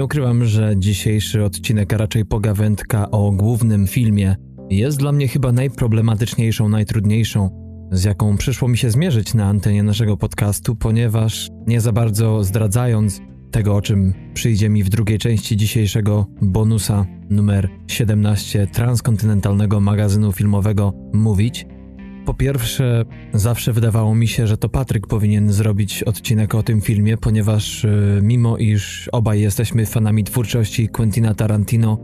Nie ukrywam, że dzisiejszy odcinek, a raczej pogawędka o głównym filmie, jest dla mnie chyba najproblematyczniejszą, najtrudniejszą, z jaką przyszło mi się zmierzyć na antenie naszego podcastu, ponieważ nie za bardzo zdradzając tego, o czym przyjdzie mi w drugiej części dzisiejszego bonusa numer 17 transkontynentalnego magazynu filmowego mówić, po pierwsze, zawsze wydawało mi się, że to Patryk powinien zrobić odcinek o tym filmie, ponieważ yy, mimo iż obaj jesteśmy fanami twórczości Quentina Tarantino,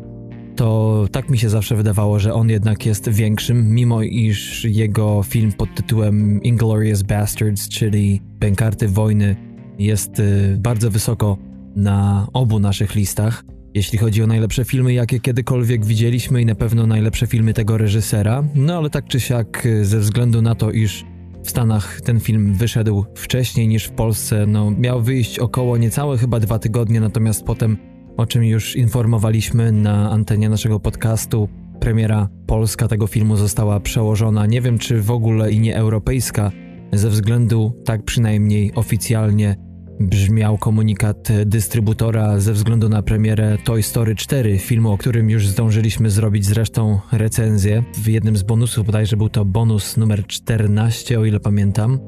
to tak mi się zawsze wydawało, że on jednak jest większym, mimo iż jego film pod tytułem Inglorious Bastards, czyli Bękarty Wojny, jest yy, bardzo wysoko na obu naszych listach jeśli chodzi o najlepsze filmy, jakie kiedykolwiek widzieliśmy i na pewno najlepsze filmy tego reżysera. No ale tak czy siak, ze względu na to, iż w Stanach ten film wyszedł wcześniej niż w Polsce, no miał wyjść około niecałe chyba dwa tygodnie, natomiast potem, o czym już informowaliśmy na antenie naszego podcastu, premiera polska tego filmu została przełożona, nie wiem czy w ogóle i nie europejska, ze względu, tak przynajmniej oficjalnie, brzmiał komunikat dystrybutora ze względu na premierę Toy Story 4, filmu, o którym już zdążyliśmy zrobić zresztą recenzję. W jednym z bonusów bodajże był to bonus numer 14, o ile pamiętam.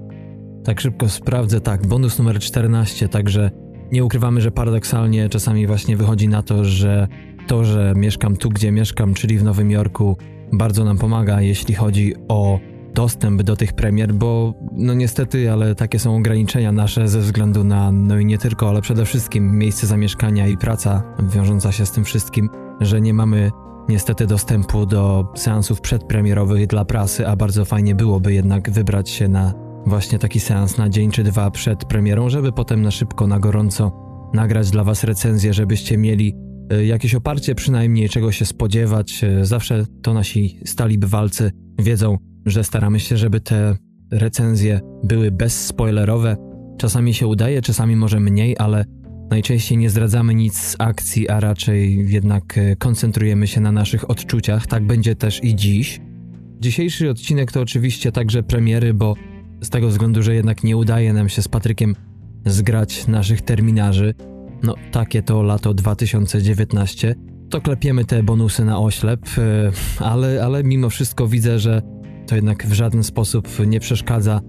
Tak szybko sprawdzę, tak, bonus numer 14, także nie ukrywamy, że paradoksalnie czasami właśnie wychodzi na to, że to, że mieszkam tu, gdzie mieszkam, czyli w Nowym Jorku, bardzo nam pomaga, jeśli chodzi o dostęp do tych premier, bo no niestety, ale takie są ograniczenia nasze ze względu na, no i nie tylko, ale przede wszystkim miejsce zamieszkania i praca wiążąca się z tym wszystkim, że nie mamy niestety dostępu do seansów przedpremierowych dla prasy, a bardzo fajnie byłoby jednak wybrać się na właśnie taki seans na dzień czy dwa przed premierą, żeby potem na szybko, na gorąco nagrać dla Was recenzję, żebyście mieli e, jakieś oparcie przynajmniej czego się spodziewać. E, zawsze to nasi stali bywalcy wiedzą, że staramy się, żeby te recenzje były bezspoilerowe. Czasami się udaje, czasami może mniej, ale najczęściej nie zdradzamy nic z akcji, a raczej jednak e, koncentrujemy się na naszych odczuciach. Tak będzie też i dziś. Dzisiejszy odcinek to oczywiście także premiery, bo z tego względu, że jednak nie udaje nam się z Patrykiem zgrać naszych terminarzy. No, takie to lato 2019. To klepiemy te bonusy na oślep, e, ale, ale mimo wszystko widzę, że to jednak w żaden sposób nie przeszkadza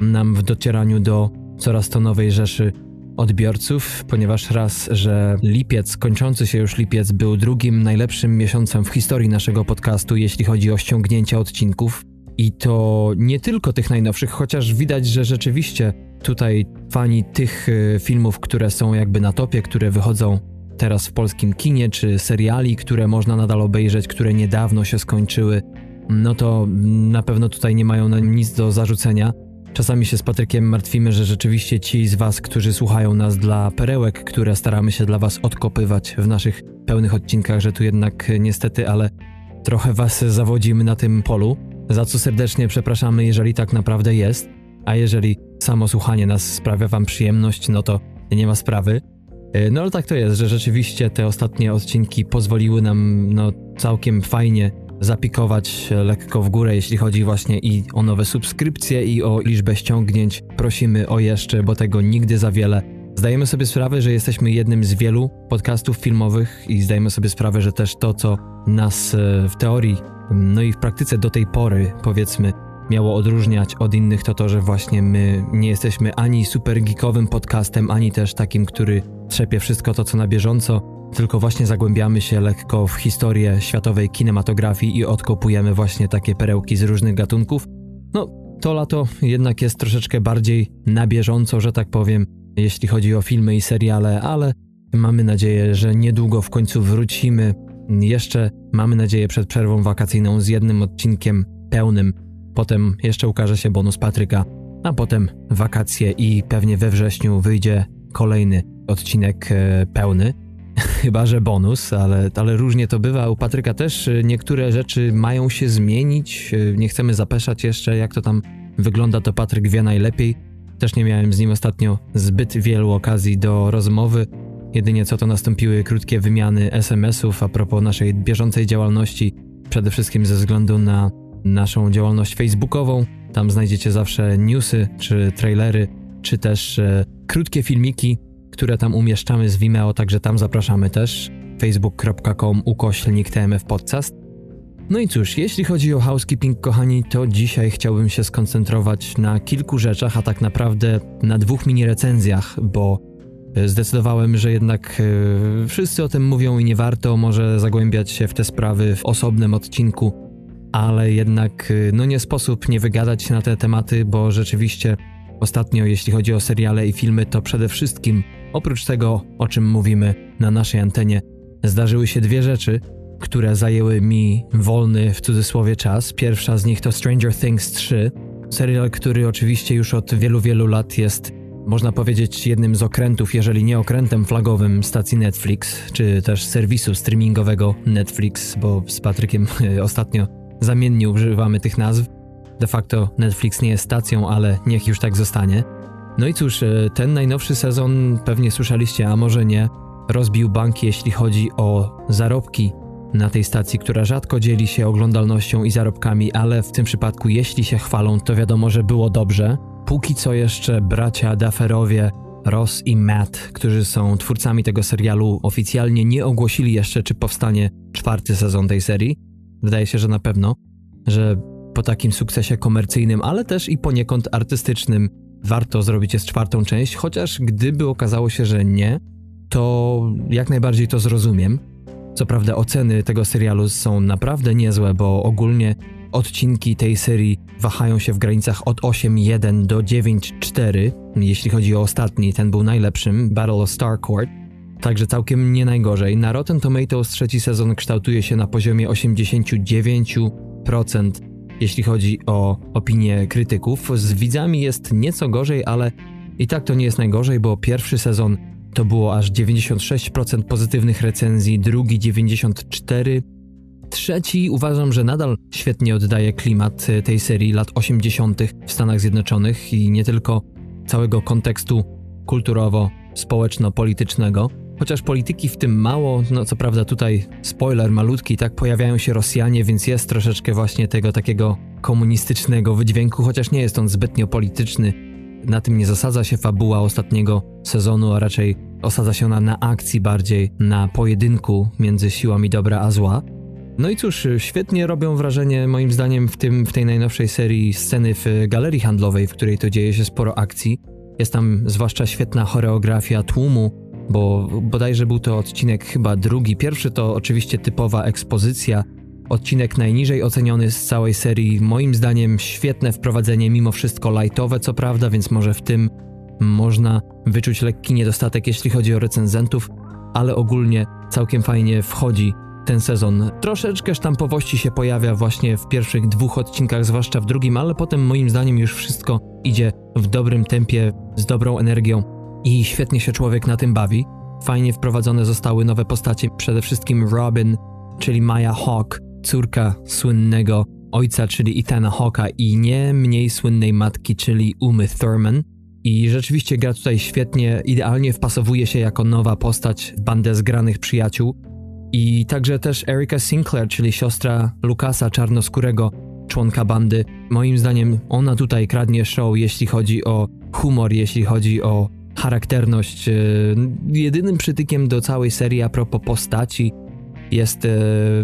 nam w docieraniu do coraz to nowej rzeszy odbiorców, ponieważ raz, że lipiec, kończący się już lipiec, był drugim najlepszym miesiącem w historii naszego podcastu, jeśli chodzi o ściągnięcia odcinków. I to nie tylko tych najnowszych, chociaż widać, że rzeczywiście tutaj fani tych e, filmów, które są jakby na topie, które wychodzą teraz w polskim kinie, czy seriali, które można nadal obejrzeć, które niedawno się skończyły, no to na pewno tutaj nie mają na nic do zarzucenia. Czasami się z Patrykiem martwimy, że rzeczywiście ci z Was, którzy słuchają nas dla perełek, które staramy się dla Was odkopywać w naszych pełnych odcinkach, że tu jednak niestety, ale trochę Was zawodzimy na tym polu, za co serdecznie przepraszamy, jeżeli tak naprawdę jest, a jeżeli samo słuchanie nas sprawia Wam przyjemność, no to nie ma sprawy. E, no ale tak to jest, że rzeczywiście te ostatnie odcinki pozwoliły nam no całkiem fajnie zapikować lekko w górę, jeśli chodzi właśnie i o nowe subskrypcje, i o liczbę ściągnięć. Prosimy o jeszcze, bo tego nigdy za wiele. Zdajemy sobie sprawę, że jesteśmy jednym z wielu podcastów filmowych i zdajemy sobie sprawę, że też to, co nas e, w teorii, no i w praktyce do tej pory, powiedzmy, miało odróżniać od innych, to to, że właśnie my nie jesteśmy ani super geekowym podcastem, ani też takim, który trzepie wszystko to, co na bieżąco tylko właśnie zagłębiamy się lekko w historię światowej kinematografii i odkopujemy właśnie takie perełki z różnych gatunków. No, to lato jednak jest troszeczkę bardziej na bieżąco, że tak powiem, jeśli chodzi o filmy i seriale, ale mamy nadzieję, że niedługo w końcu wrócimy. Jeszcze mamy nadzieję przed przerwą wakacyjną z jednym odcinkiem pełnym. Potem jeszcze ukaże się bonus Patryka, a potem wakacje i pewnie we wrześniu wyjdzie kolejny odcinek e, pełny. chyba że bonus, ale, ale różnie to bywa. U Patryka też y, niektóre rzeczy mają się zmienić. Y, nie chcemy zapeszać jeszcze, jak to tam wygląda, to Patryk wie najlepiej. Też nie miałem z nim ostatnio zbyt wielu okazji do rozmowy. Jedynie co to nastąpiły krótkie wymiany SMS-ów a propos naszej bieżącej działalności, przede wszystkim ze względu na naszą działalność facebookową. Tam znajdziecie zawsze newsy, czy trailery, czy też e, krótkie filmiki które tam umieszczamy z Vimeo, także tam zapraszamy też facebook.com ukoślnik TMF Podcast. No i cóż, jeśli chodzi o housekeeping, kochani, to dzisiaj chciałbym się skoncentrować na kilku rzeczach, a tak naprawdę na dwóch mini recenzjach, bo e, zdecydowałem, że jednak yy, wszyscy o tym mówią i nie warto może zagłębiać się w te sprawy w osobnym odcinku, ale jednak yy, no nie sposób nie wygadać się na te tematy, bo rzeczywiście ostatnio, jeśli chodzi o seriale i filmy, to przede wszystkim oprócz tego, o czym mówimy na naszej antenie, zdarzyły się dwie rzeczy, które zajęły mi wolny w cudzysłowie czas. Pierwsza z nich to Stranger Things 3, serial, który oczywiście już od wielu, wielu lat jest, można powiedzieć, jednym z okrętów, jeżeli nie okrętem flagowym stacji Netflix, czy też serwisu streamingowego Netflix, bo z Patrykiem ostatnio zamiennie używamy tych nazw. De facto Netflix nie jest stacją, ale niech już tak zostanie. No i cóż, e, ten najnowszy sezon pewnie słyszeliście, a może nie, rozbił banki, jeśli chodzi o zarobki na tej stacji, która rzadko dzieli się oglądalnością i zarobkami, ale w tym przypadku, jeśli się chwalą, to wiadomo, że było dobrze. Póki co jeszcze bracia Dufferowie, Ross i Matt, którzy są twórcami tego serialu, oficjalnie nie ogłosili jeszcze, czy powstanie czwarty sezon tej serii. Wydaje się, że na pewno, że po takim sukcesie komercyjnym, ale też i poniekąd artystycznym, warto zrobić jest czwartą część, chociaż gdyby okazało się, że nie, to jak najbardziej to zrozumiem. Co prawda oceny tego serialu są naprawdę niezłe, bo ogólnie odcinki tej serii wahają się w granicach od 8.1 do 9.4. Jeśli chodzi o ostatni, ten był najlepszym, Battle of Starcourt. Także całkiem nie najgorzej. Na Rotten Tomatoes trzeci sezon kształtuje się na poziomie 89%, jeśli chodzi o opinię krytyków. Z widzami jest nieco gorzej, ale i tak to nie jest najgorzej, bo pierwszy sezon to było aż 96% pozytywnych recenzji, drugi 94%. Trzeci uważam, że nadal świetnie oddaje klimat e, tej serii lat 80. w Stanach Zjednoczonych i nie tylko całego kontekstu kulturowo-społeczno-politycznego. Chociaż polityki w tym mało, no co prawda tutaj spoiler malutki, tak pojawiają się Rosjanie, więc jest troszeczkę właśnie tego takiego komunistycznego wydźwięku, chociaż nie jest on zbytnio polityczny. Na tym nie zasadza się fabuła ostatniego sezonu, a raczej osadza się ona na akcji bardziej, na pojedynku między siłami dobra a zła. No i cóż, świetnie robią wrażenie moim zdaniem w, tym, w tej najnowszej serii sceny w galerii handlowej, w której to dzieje się sporo akcji. Jest tam zwłaszcza świetna choreografia tłumu, bo bodajże był to odcinek chyba drugi. Pierwszy to oczywiście typowa ekspozycja, odcinek najniżej oceniony z całej serii. Moim zdaniem świetne wprowadzenie, mimo wszystko lightowe co prawda, więc może w tym można wyczuć lekki niedostatek, jeśli chodzi o recenzentów, ale ogólnie całkiem fajnie wchodzi ten sezon. Troszeczkę sztampowości się pojawia właśnie w pierwszych dwóch odcinkach, zwłaszcza w drugim, ale potem moim zdaniem już wszystko idzie w dobrym tempie, z dobrą energią i świetnie się człowiek na tym bawi. Fajnie wprowadzone zostały nowe postacie, przede wszystkim Robin, czyli Maya Hawk, córka słynnego ojca, czyli Ethana Hawka i nie mniej słynnej matki, czyli Umy Thurman. I rzeczywiście gra tutaj świetnie, idealnie wpasowuje się jako nowa postać w bandę zgranych przyjaciół. I także też Erika Sinclair, czyli siostra Lukasa Czarnoskórego, członka bandy. Moim zdaniem ona tutaj kradnie show, jeśli chodzi o humor, jeśli chodzi o charakterność. E, jedynym przytykiem do całej serii a propos postaci jest e,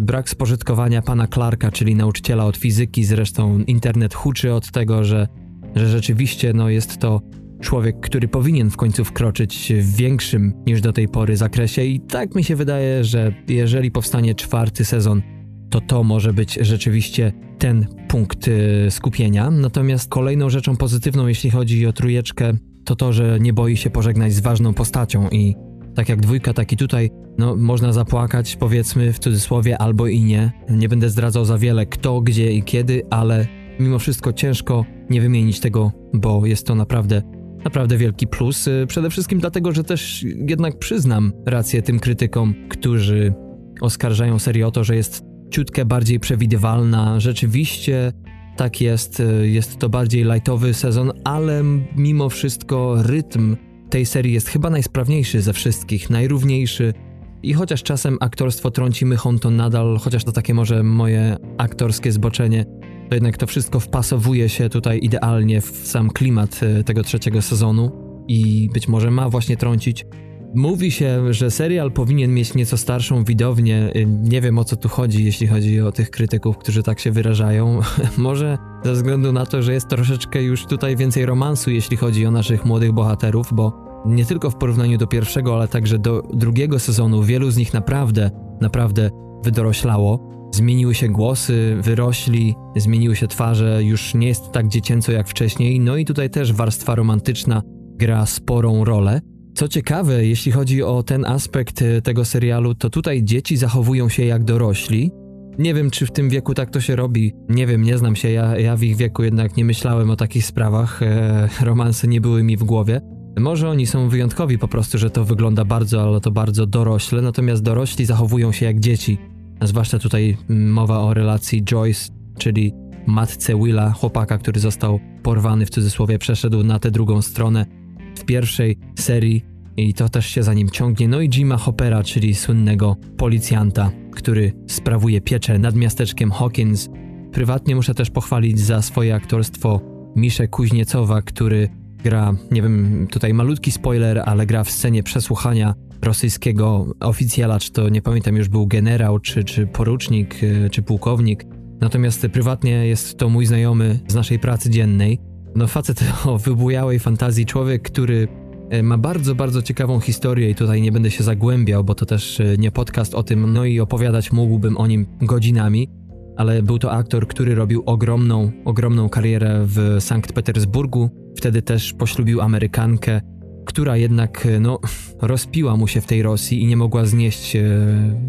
brak spożytkowania pana Clarka, czyli nauczyciela od fizyki. Zresztą internet huczy od tego, że, że rzeczywiście no, jest to człowiek, który powinien w końcu wkroczyć w większym niż do tej pory zakresie i tak mi się wydaje, że jeżeli powstanie czwarty sezon, to to może być rzeczywiście ten punkt y, skupienia. Natomiast kolejną rzeczą pozytywną, jeśli chodzi o trójeczkę, to to, że nie boi się pożegnać z ważną postacią i tak jak dwójka, tak i tutaj, no można zapłakać, powiedzmy w cudzysłowie, albo i nie. Nie będę zdradzał za wiele kto, gdzie i kiedy, ale mimo wszystko ciężko nie wymienić tego, bo jest to naprawdę naprawdę wielki plus. Przede wszystkim dlatego, że też jednak przyznam rację tym krytykom, którzy oskarżają serię o to, że jest ciutkę bardziej przewidywalna. Rzeczywiście tak jest, y, jest to bardziej lightowy sezon, ale mimo wszystko rytm tej serii jest chyba najsprawniejszy ze wszystkich, najrówniejszy. I chociaż czasem aktorstwo trąci mychą, to nadal, chociaż to takie może moje aktorskie zboczenie, to jednak to wszystko wpasowuje się tutaj idealnie w sam klimat e, tego trzeciego sezonu. i być może ma właśnie trącić. Mówi się, że serial powinien mieć nieco starszą widownię. Nie wiem o co tu chodzi, jeśli chodzi o tych krytyków, którzy tak się wyrażają. może ze względu na to, że jest troszeczkę już tutaj więcej romansu, jeśli chodzi o naszych młodych bohaterów, bo nie tylko w porównaniu do pierwszego, ale także do drugiego sezonu wielu z nich naprawdę, naprawdę wydoroślało. Zmieniły się głosy, wyrośli, zmieniły się twarze, już nie jest tak dziecięco jak wcześniej, no i tutaj też warstwa romantyczna gra sporą rolę. Co ciekawe, jeśli chodzi o ten aspekt e, tego serialu, to tutaj dzieci zachowują się jak dorośli. Nie wiem, czy w tym wieku tak to się robi. Nie wiem, nie znam się. Ja, ja w ich wieku jednak nie myślałem o takich sprawach. E, romanse nie były mi w głowie. Może oni są wyjątkowi po prostu, że to wygląda bardzo, ale to bardzo dorośle, natomiast dorośli zachowują się jak dzieci. Zwłaszcza tutaj mowa o relacji Joyce, czyli matce Willa, chłopaka, który został porwany w cudzysłowie, przeszedł na tę drugą stronę w pierwszej serii i to też się za nim ciągnie. No i Jima Hoppera, czyli słynnego policjanta, który sprawuje pieczę nad miasteczkiem Hawkins. Prywatnie muszę też pochwalić za swoje aktorstwo Miszę Kuźniecowa, który gra, nie wiem, tutaj malutki spoiler, ale gra w scenie przesłuchania rosyjskiego oficjala, czy to nie pamiętam już był generał, czy, czy porucznik, y, czy pułkownik. Natomiast prywatnie jest to mój znajomy z naszej pracy dziennej. No facet o wybujałej fantazji, człowiek, który y, ma bardzo, bardzo ciekawą historię i tutaj nie będę się zagłębiał, bo to też y, nie podcast o tym, no i opowiadać mógłbym o nim godzinami, ale był to aktor, który robił ogromną, ogromną karierę w Sankt Petersburgu. Wtedy też poślubił Amerykankę, która jednak no, rozpiła mu się w tej Rosji i nie mogła znieść e,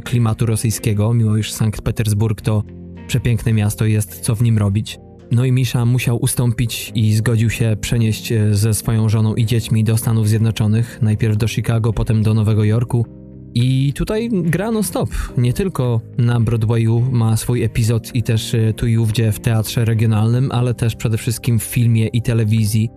klimatu rosyjskiego, mimo iż Sankt Petersburg to przepiękne miasto jest co w nim robić. No i Misza musiał ustąpić i zgodził się przenieść e, ze swoją żoną i dziećmi do Stanów Zjednoczonych, najpierw do Chicago, potem do Nowego Jorku. I tutaj gra non stop. Nie tylko na Broadwayu ma swój epizod i też e, tu i ówdzie w teatrze regionalnym, ale też przede wszystkim w filmie i telewizji.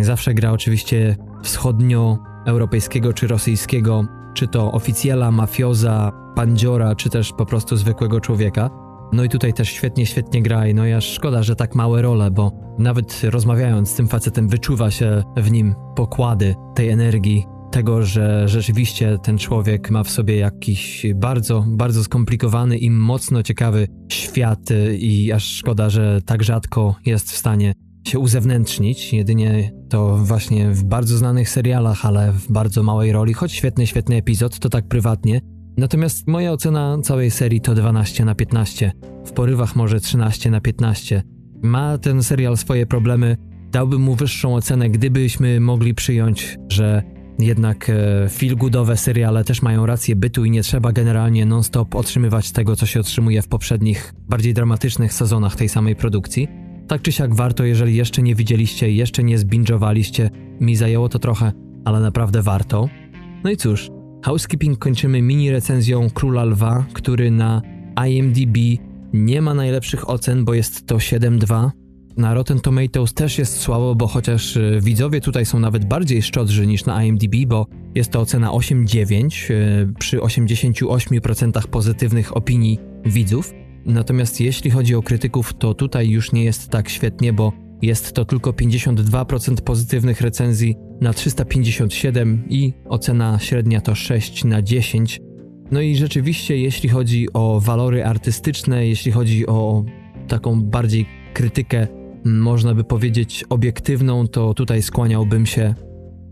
Zawsze gra oczywiście wschodnioeuropejskiego czy rosyjskiego, czy to oficjala, mafioza, pandziora, czy też po prostu zwykłego człowieka. No i tutaj też świetnie, świetnie gra i no ja szkoda, że tak małe role, bo nawet rozmawiając z tym facetem wyczuwa się w nim pokłady tej energii, tego, że rzeczywiście ten człowiek ma w sobie jakiś bardzo, bardzo skomplikowany i mocno ciekawy świat i aż szkoda, że tak rzadko jest w stanie się uzewnętrznić, jedynie to właśnie w bardzo znanych serialach, ale w bardzo małej roli, choć świetny, świetny epizod, to tak prywatnie. Natomiast moja ocena całej serii to 12 na 15, w porywach może 13 na 15. Ma ten serial swoje problemy, dałbym mu wyższą ocenę, gdybyśmy mogli przyjąć, że jednak e, feel-goodowe seriale też mają rację bytu i nie trzeba generalnie non-stop otrzymywać tego, co się otrzymuje w poprzednich, bardziej dramatycznych sezonach tej samej produkcji. Tak czy siak warto, jeżeli jeszcze nie widzieliście, jeszcze nie zbingowaliście, mi zajęło to trochę, ale naprawdę warto. No i cóż, housekeeping kończymy mini recenzją Króla Lwa, który na IMDb nie ma najlepszych ocen, bo jest to 7.2. Na Rotten Tomatoes też jest słabo, bo chociaż e, widzowie tutaj są nawet bardziej szczodrzy niż na IMDb, bo jest to ocena 8.9 e, przy 88% pozytywnych opinii widzów. Natomiast jeśli chodzi o krytyków, to tutaj już nie jest tak świetnie, bo jest to tylko 52% pozytywnych recenzji na 357 i ocena średnia to 6 na 10. No i rzeczywiście, jeśli chodzi o walory artystyczne, jeśli chodzi o taką bardziej krytykę, można by powiedzieć obiektywną, to tutaj skłaniałbym się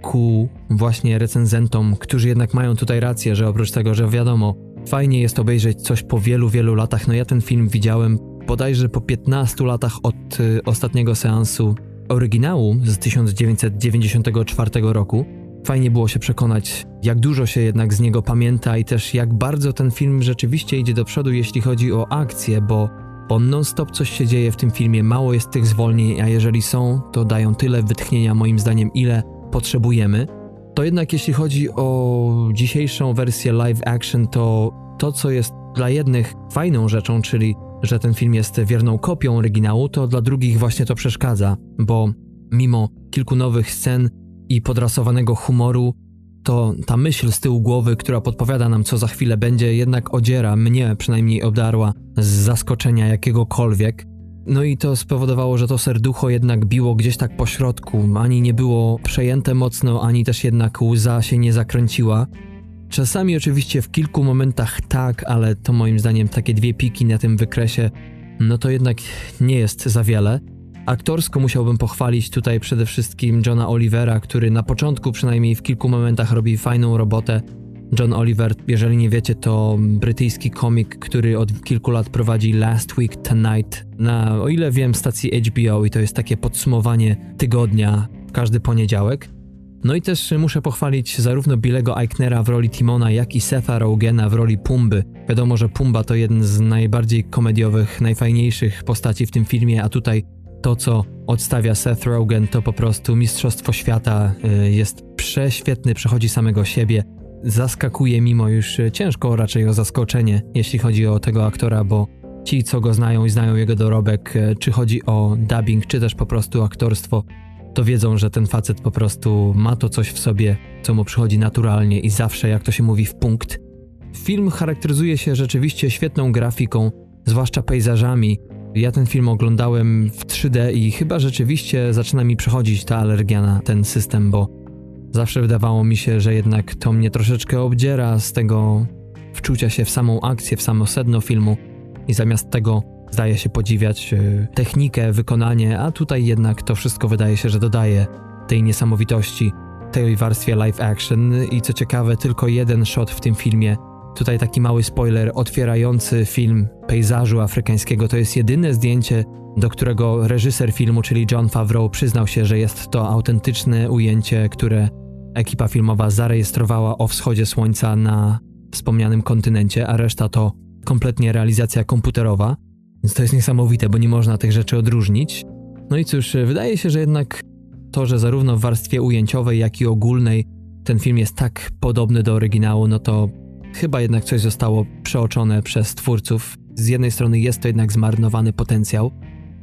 ku właśnie recenzentom, którzy jednak mają tutaj rację, że oprócz tego, że wiadomo, Fajnie jest obejrzeć coś po wielu, wielu latach. No ja ten film widziałem bodajże po 15 latach od y, ostatniego seansu oryginału z 1994 roku. Fajnie było się przekonać, jak dużo się jednak z niego pamięta i też jak bardzo ten film rzeczywiście idzie do przodu, jeśli chodzi o akcję, bo, bo non-stop coś się dzieje w tym filmie, mało jest tych zwolnień, a jeżeli są, to dają tyle wytchnienia moim zdaniem, ile potrzebujemy to jednak jeśli chodzi o dzisiejszą wersję live action, to to, co jest dla jednych fajną rzeczą, czyli że ten film jest wierną kopią oryginału, to dla drugich właśnie to przeszkadza, bo mimo kilku nowych scen i podrasowanego humoru, to ta myśl z tyłu głowy, która podpowiada nam, co za chwilę będzie, jednak odziera, mnie przynajmniej obdarła z zaskoczenia jakiegokolwiek. No i to spowodowało, że to serducho jednak biło gdzieś tak po środku. Ani nie było przejęte mocno, ani też jednak łza się nie zakręciła. Czasami oczywiście w kilku momentach tak, ale to moim zdaniem takie dwie piki na tym wykresie, no to jednak nie jest za wiele. Aktorsko musiałbym pochwalić tutaj przede wszystkim Johna Olivera, który na początku przynajmniej w kilku momentach robi fajną robotę. John Oliver, jeżeli nie wiecie, to brytyjski komik, który od kilku lat prowadzi Last Week Tonight na, o ile wiem, stacji HBO i to jest takie podsumowanie tygodnia każdy poniedziałek. No i też muszę pochwalić zarówno Billego Eichnera w roli Timona, jak i Setha Rogena w roli Pumby. Wiadomo, że Pumba to jeden z najbardziej komediowych, najfajniejszych postaci w tym filmie, a tutaj to, co odstawia Seth Rogen, to po prostu mistrzostwo świata. Y, jest prześwietny, przechodzi samego siebie. Zaskakuje mimo już ciężko raczej o zaskoczenie, jeśli chodzi o tego aktora, bo ci, co go znają i znają jego dorobek, y, czy chodzi o dubbing, czy też po prostu aktorstwo, to wiedzą, że ten facet po prostu ma to coś w sobie, co mu przychodzi naturalnie i zawsze, jak to się mówi, w punkt. Film charakteryzuje się rzeczywiście świetną grafiką, zwłaszcza pejzażami. Ja ten film oglądałem w 3D i chyba rzeczywiście zaczyna mi przechodzić ta alergia na ten system, bo zawsze wydawało mi się, że jednak to mnie troszeczkę obdziera z tego wczucia się w samą akcję, w samo sedno filmu i zamiast tego zdaje się podziwiać e, technikę, wykonanie, a tutaj jednak to wszystko wydaje się, że dodaje tej niesamowitości, tej warstwie live action i co ciekawe, tylko jeden shot w tym filmie. Tutaj taki mały spoiler otwierający film pejzażu afrykańskiego. To jest jedyne zdjęcie, do którego reżyser filmu, czyli John Favreau, przyznał się, że jest to autentyczne ujęcie, które ekipa filmowa zarejestrowała o wschodzie słońca na wspomnianym kontynencie, a reszta to kompletnie realizacja komputerowa. Więc to jest niesamowite, bo nie można tych rzeczy odróżnić. No i cóż, wydaje się, że jednak to, że zarówno w warstwie ujęciowej, jak i ogólnej ten film jest tak podobny do oryginału, no to chyba jednak coś zostało przeoczone przez twórców. Z jednej strony jest to jednak zmarnowany potencjał,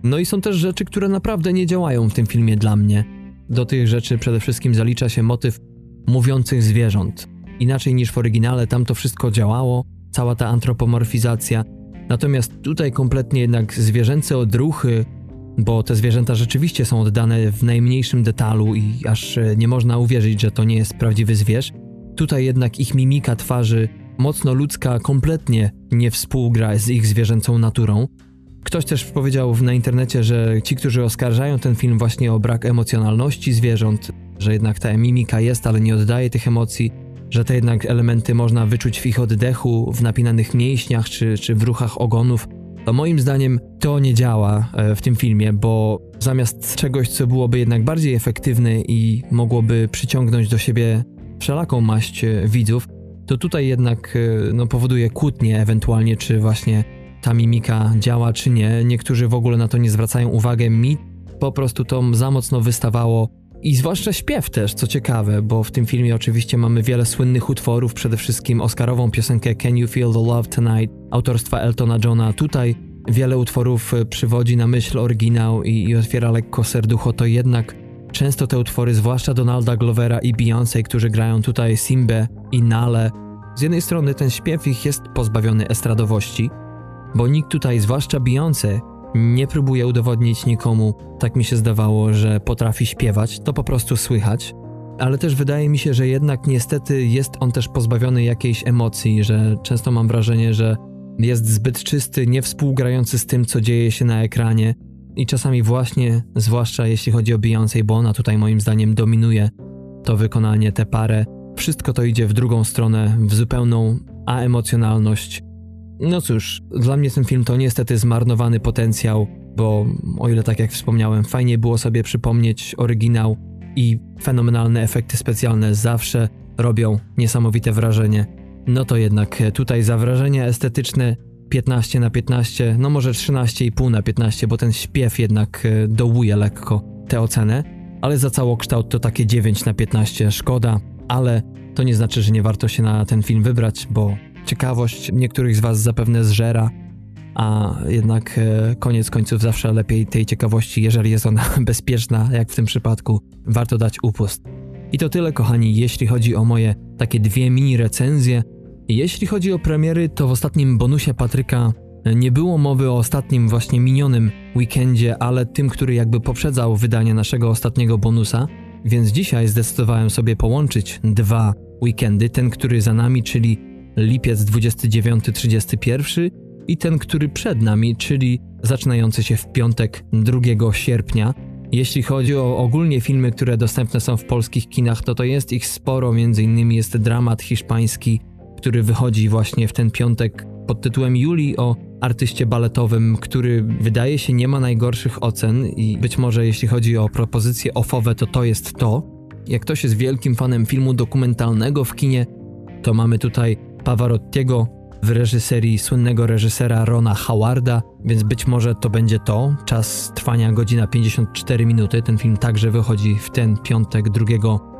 no i są też rzeczy, które naprawdę nie działają w tym filmie dla mnie. Do tych rzeczy przede wszystkim zalicza się motyw mówiących zwierząt. Inaczej niż w oryginale, tam to wszystko działało, cała ta antropomorfizacja, Natomiast tutaj kompletnie jednak zwierzęce odruchy, bo te zwierzęta rzeczywiście są oddane w najmniejszym detalu i aż e, nie można uwierzyć, że to nie jest prawdziwy zwierz. Tutaj jednak ich mimika twarzy, mocno ludzka, kompletnie nie współgra z ich zwierzęcą naturą. Ktoś też powiedział na internecie, że ci, którzy oskarżają ten film właśnie o brak emocjonalności zwierząt, że jednak ta mimika jest, ale nie oddaje tych emocji, że te jednak elementy można wyczuć w ich oddechu, w napinanych mięśniach czy, czy w ruchach ogonów, to moim zdaniem to nie działa e, w tym filmie, bo zamiast czegoś, co byłoby jednak bardziej efektywne i mogłoby przyciągnąć do siebie wszelaką maść e, widzów, to tutaj jednak e, no, powoduje kłótnie ewentualnie, czy właśnie ta mimika działa, czy nie. Niektórzy w ogóle na to nie zwracają uwagi. Mi po prostu to za mocno wystawało i zwłaszcza śpiew też, co ciekawe, bo w tym filmie oczywiście mamy wiele słynnych utworów, przede wszystkim Oscarową piosenkę Can You Feel the Love Tonight autorstwa Eltona Johna. Tutaj wiele utworów e, przywodzi na myśl oryginał i, i otwiera lekko serducho, to jednak często te utwory, zwłaszcza Donalda Glovera i Beyoncé, którzy grają tutaj Simbę i Nale, z jednej strony ten śpiew ich jest pozbawiony estradowości, bo nikt tutaj, zwłaszcza Beyoncé, nie próbuje udowodnić nikomu, tak mi się zdawało, że potrafi śpiewać, to po prostu słychać. Ale też wydaje mi się, że jednak niestety jest on też pozbawiony jakiejś emocji, że często mam wrażenie, że jest zbyt czysty, nie współgrający z tym, co dzieje się na ekranie. I czasami właśnie, zwłaszcza jeśli chodzi o Beyoncé, bo ona tutaj moim zdaniem dominuje to wykonanie, tę parę, wszystko to idzie w drugą stronę, w zupełną aemocjonalność, no cóż, dla mnie ten film to niestety zmarnowany potencjał, bo o ile tak jak wspomniałem, fajnie było sobie przypomnieć oryginał i fenomenalne efekty specjalne zawsze robią niesamowite wrażenie. No to jednak tutaj za wrażenie estetyczne 15 na 15, no może 13,5 na 15, bo ten śpiew jednak e, dołuje lekko tę ocenę, ale za całokształt to takie 9 na 15, szkoda, ale to nie znaczy, że nie warto się na ten film wybrać, bo ciekawość niektórych z Was zapewne zżera, a jednak e, koniec końców zawsze lepiej tej ciekawości, jeżeli jest ona bezpieczna, jak w tym przypadku, warto dać upust. I to tyle, kochani, jeśli chodzi o moje takie dwie mini recenzje. Jeśli chodzi o premiery, to w ostatnim bonusie Patryka Nie było mowy o ostatnim właśnie minionym weekendzie, ale tym, który jakby poprzedzał wydanie naszego ostatniego bonusa, więc dzisiaj zdecydowałem sobie połączyć dwa weekendy, ten, który za nami, czyli lipiec 29-31 i ten, który przed nami, czyli zaczynający się w piątek 2 sierpnia. Jeśli chodzi o ogólnie filmy, które dostępne są w polskich kinach, to to jest ich sporo, między innymi jest dramat hiszpański, który wychodzi właśnie w ten piątek pod tytułem Juli o artyście baletowym, który wydaje się nie ma najgorszych ocen i być może jeśli chodzi o propozycje ofowe, to to jest to. Jak ktoś jest wielkim fanem filmu dokumentalnego w kinie, to mamy tutaj Pavarottiego w reżyserii słynnego reżysera Rona Howarda, więc być może to będzie to. Czas trwania godzina 54 minuty. Ten film także wychodzi w ten piątek 2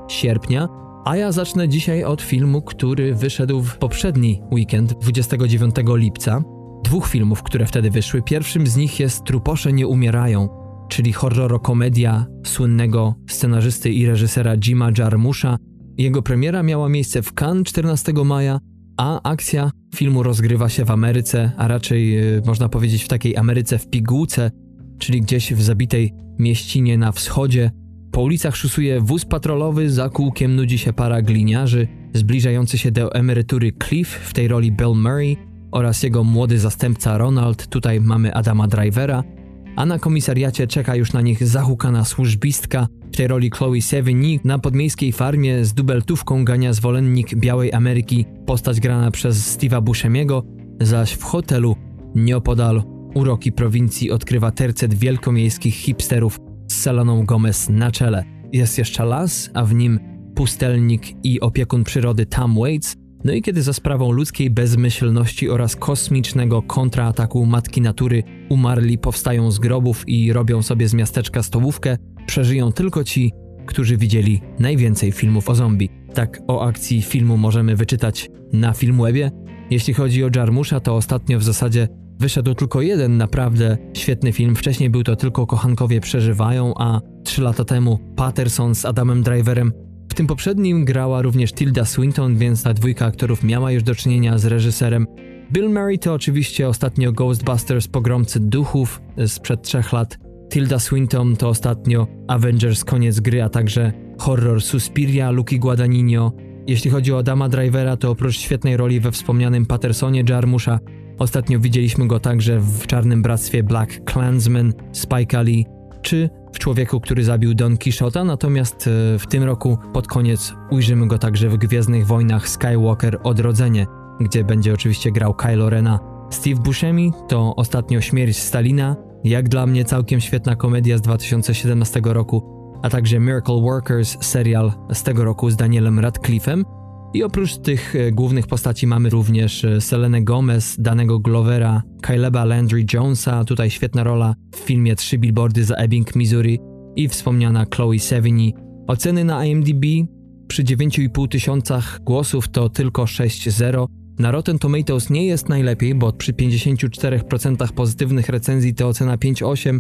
sierpnia. A ja zacznę dzisiaj od filmu, który wyszedł w poprzedni weekend, 29 lipca. Dwóch filmów, które wtedy wyszły. Pierwszym z nich jest Truposze nie umierają, czyli horror-komedia słynnego scenarzysty i reżysera Jima Jarmusza. Jego premiera miała miejsce w Cannes 14 maja, a akcja filmu rozgrywa się w Ameryce, a raczej yy, można powiedzieć w takiej Ameryce w pigułce, czyli gdzieś w zabitej mieścinie na wschodzie. Po ulicach szusuje wóz patrolowy, za kółkiem nudzi się para gliniarzy, zbliżający się do emerytury Cliff, w tej roli Bill Murray, oraz jego młody zastępca Ronald, tutaj mamy Adama Drivera, a na komisariacie czeka już na nich zahukana służbistka, w tej roli Chloe Sevigny na podmiejskiej farmie z dubeltówką gania zwolennik Białej Ameryki, postać grana przez Steve'a Buscemiego, zaś w hotelu nieopodal. Uroki prowincji odkrywa tercet wielkomiejskich hipsterów z Saloną Gomez na czele. Jest jeszcze las, a w nim pustelnik i opiekun przyrody Tom Waits, no i kiedy za sprawą ludzkiej bezmyślności oraz kosmicznego kontraataku matki natury umarli powstają z grobów i robią sobie z miasteczka stołówkę, przeżyją tylko ci, którzy widzieli najwięcej filmów o zombie. Tak o akcji filmu możemy wyczytać na Filmwebie. Jeśli chodzi o Jarmusza, to ostatnio w zasadzie wyszedł tylko jeden naprawdę świetny film. Wcześniej był to tylko Kochankowie Przeżywają, a trzy lata temu Patterson z Adamem Driverem w tym poprzednim grała również Tilda Swinton, więc ta dwójka aktorów miała już do czynienia z reżyserem. Bill Murray to oczywiście ostatnio Ghostbusters Pogromcy Duchów sprzed trzech lat. Tilda Swinton to ostatnio Avengers Koniec Gry, a także horror Suspiria Luki Guadagnino. Jeśli chodzi o Adama Drivera, to oprócz świetnej roli we wspomnianym Pattersonie Jarmusza, ostatnio widzieliśmy go także w Czarnym Bractwie Black Klansman Spike Lee, czy w człowieku, który zabił Don Quixota, natomiast e, w tym roku pod koniec ujrzymy go także w Gwiezdnych Wojnach Skywalker Odrodzenie, gdzie będzie oczywiście grał Kylo Rena. Steve Buscemi to ostatnio Śmierć Stalina, jak dla mnie całkiem świetna komedia z 2017 roku, a także Miracle Workers, serial z tego roku z Danielem Radcliffe'em, i oprócz tych e, głównych postaci mamy również e, Selenę Gomez, danego Glovera, Kyleba Landry Jonesa, tutaj świetna rola w filmie Trzy billboardy za Ebbing, Missouri i wspomniana Chloe Sevigny. Oceny na IMDb przy 9,5 tysiącach głosów to tylko 6,0. Na Rotten Tomatoes nie jest najlepiej, bo przy 54% pozytywnych recenzji to ocena 5,8.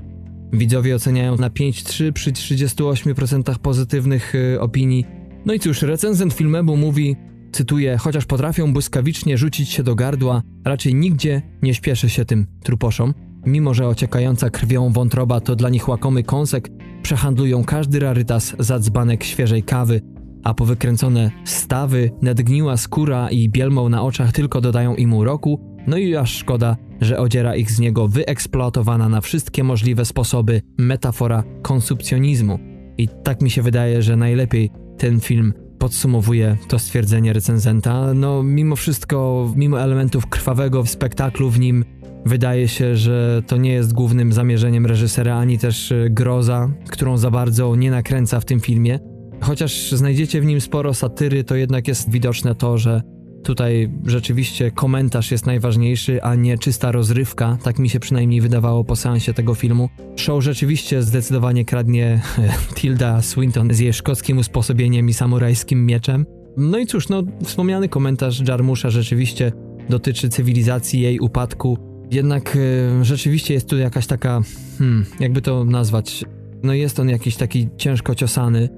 Widzowie oceniają na 5,3 przy 38% pozytywnych y, opinii. No i cóż, recenzent filmu mówi, cytuję, chociaż potrafią błyskawicznie rzucić się do gardła, raczej nigdzie nie śpieszy się tym truposzom. Mimo, że ociekająca krwią wątroba to dla nich łakomy kąsek, przehandlują każdy rarytas za dzbanek świeżej kawy, a powykręcone stawy, nadgniła skóra i bielmą na oczach tylko dodają im uroku, no i aż szkoda, że odziera ich z niego wyeksploatowana na wszystkie możliwe sposoby metafora konsumpcjonizmu. I tak mi się wydaje, że najlepiej ten film podsumowuje to stwierdzenie recenzenta. No, mimo wszystko, mimo elementów krwawego w spektaklu w nim, wydaje się, że to nie jest głównym zamierzeniem reżysera, ani też e, groza, którą za bardzo nie nakręca w tym filmie. Chociaż znajdziecie w nim sporo satyry, to jednak jest widoczne to, że Tutaj rzeczywiście komentarz jest najważniejszy, a nie czysta rozrywka, tak mi się przynajmniej wydawało po seansie tego filmu. Show rzeczywiście zdecydowanie kradnie Tilda Swinton z jej szkockim usposobieniem i samurajskim mieczem. No i cóż, no wspomniany komentarz Jarmusza rzeczywiście dotyczy cywilizacji, jej upadku. Jednak y, rzeczywiście jest tu jakaś taka, hmm, jakby to nazwać, no jest on jakiś taki ciężko ciosany.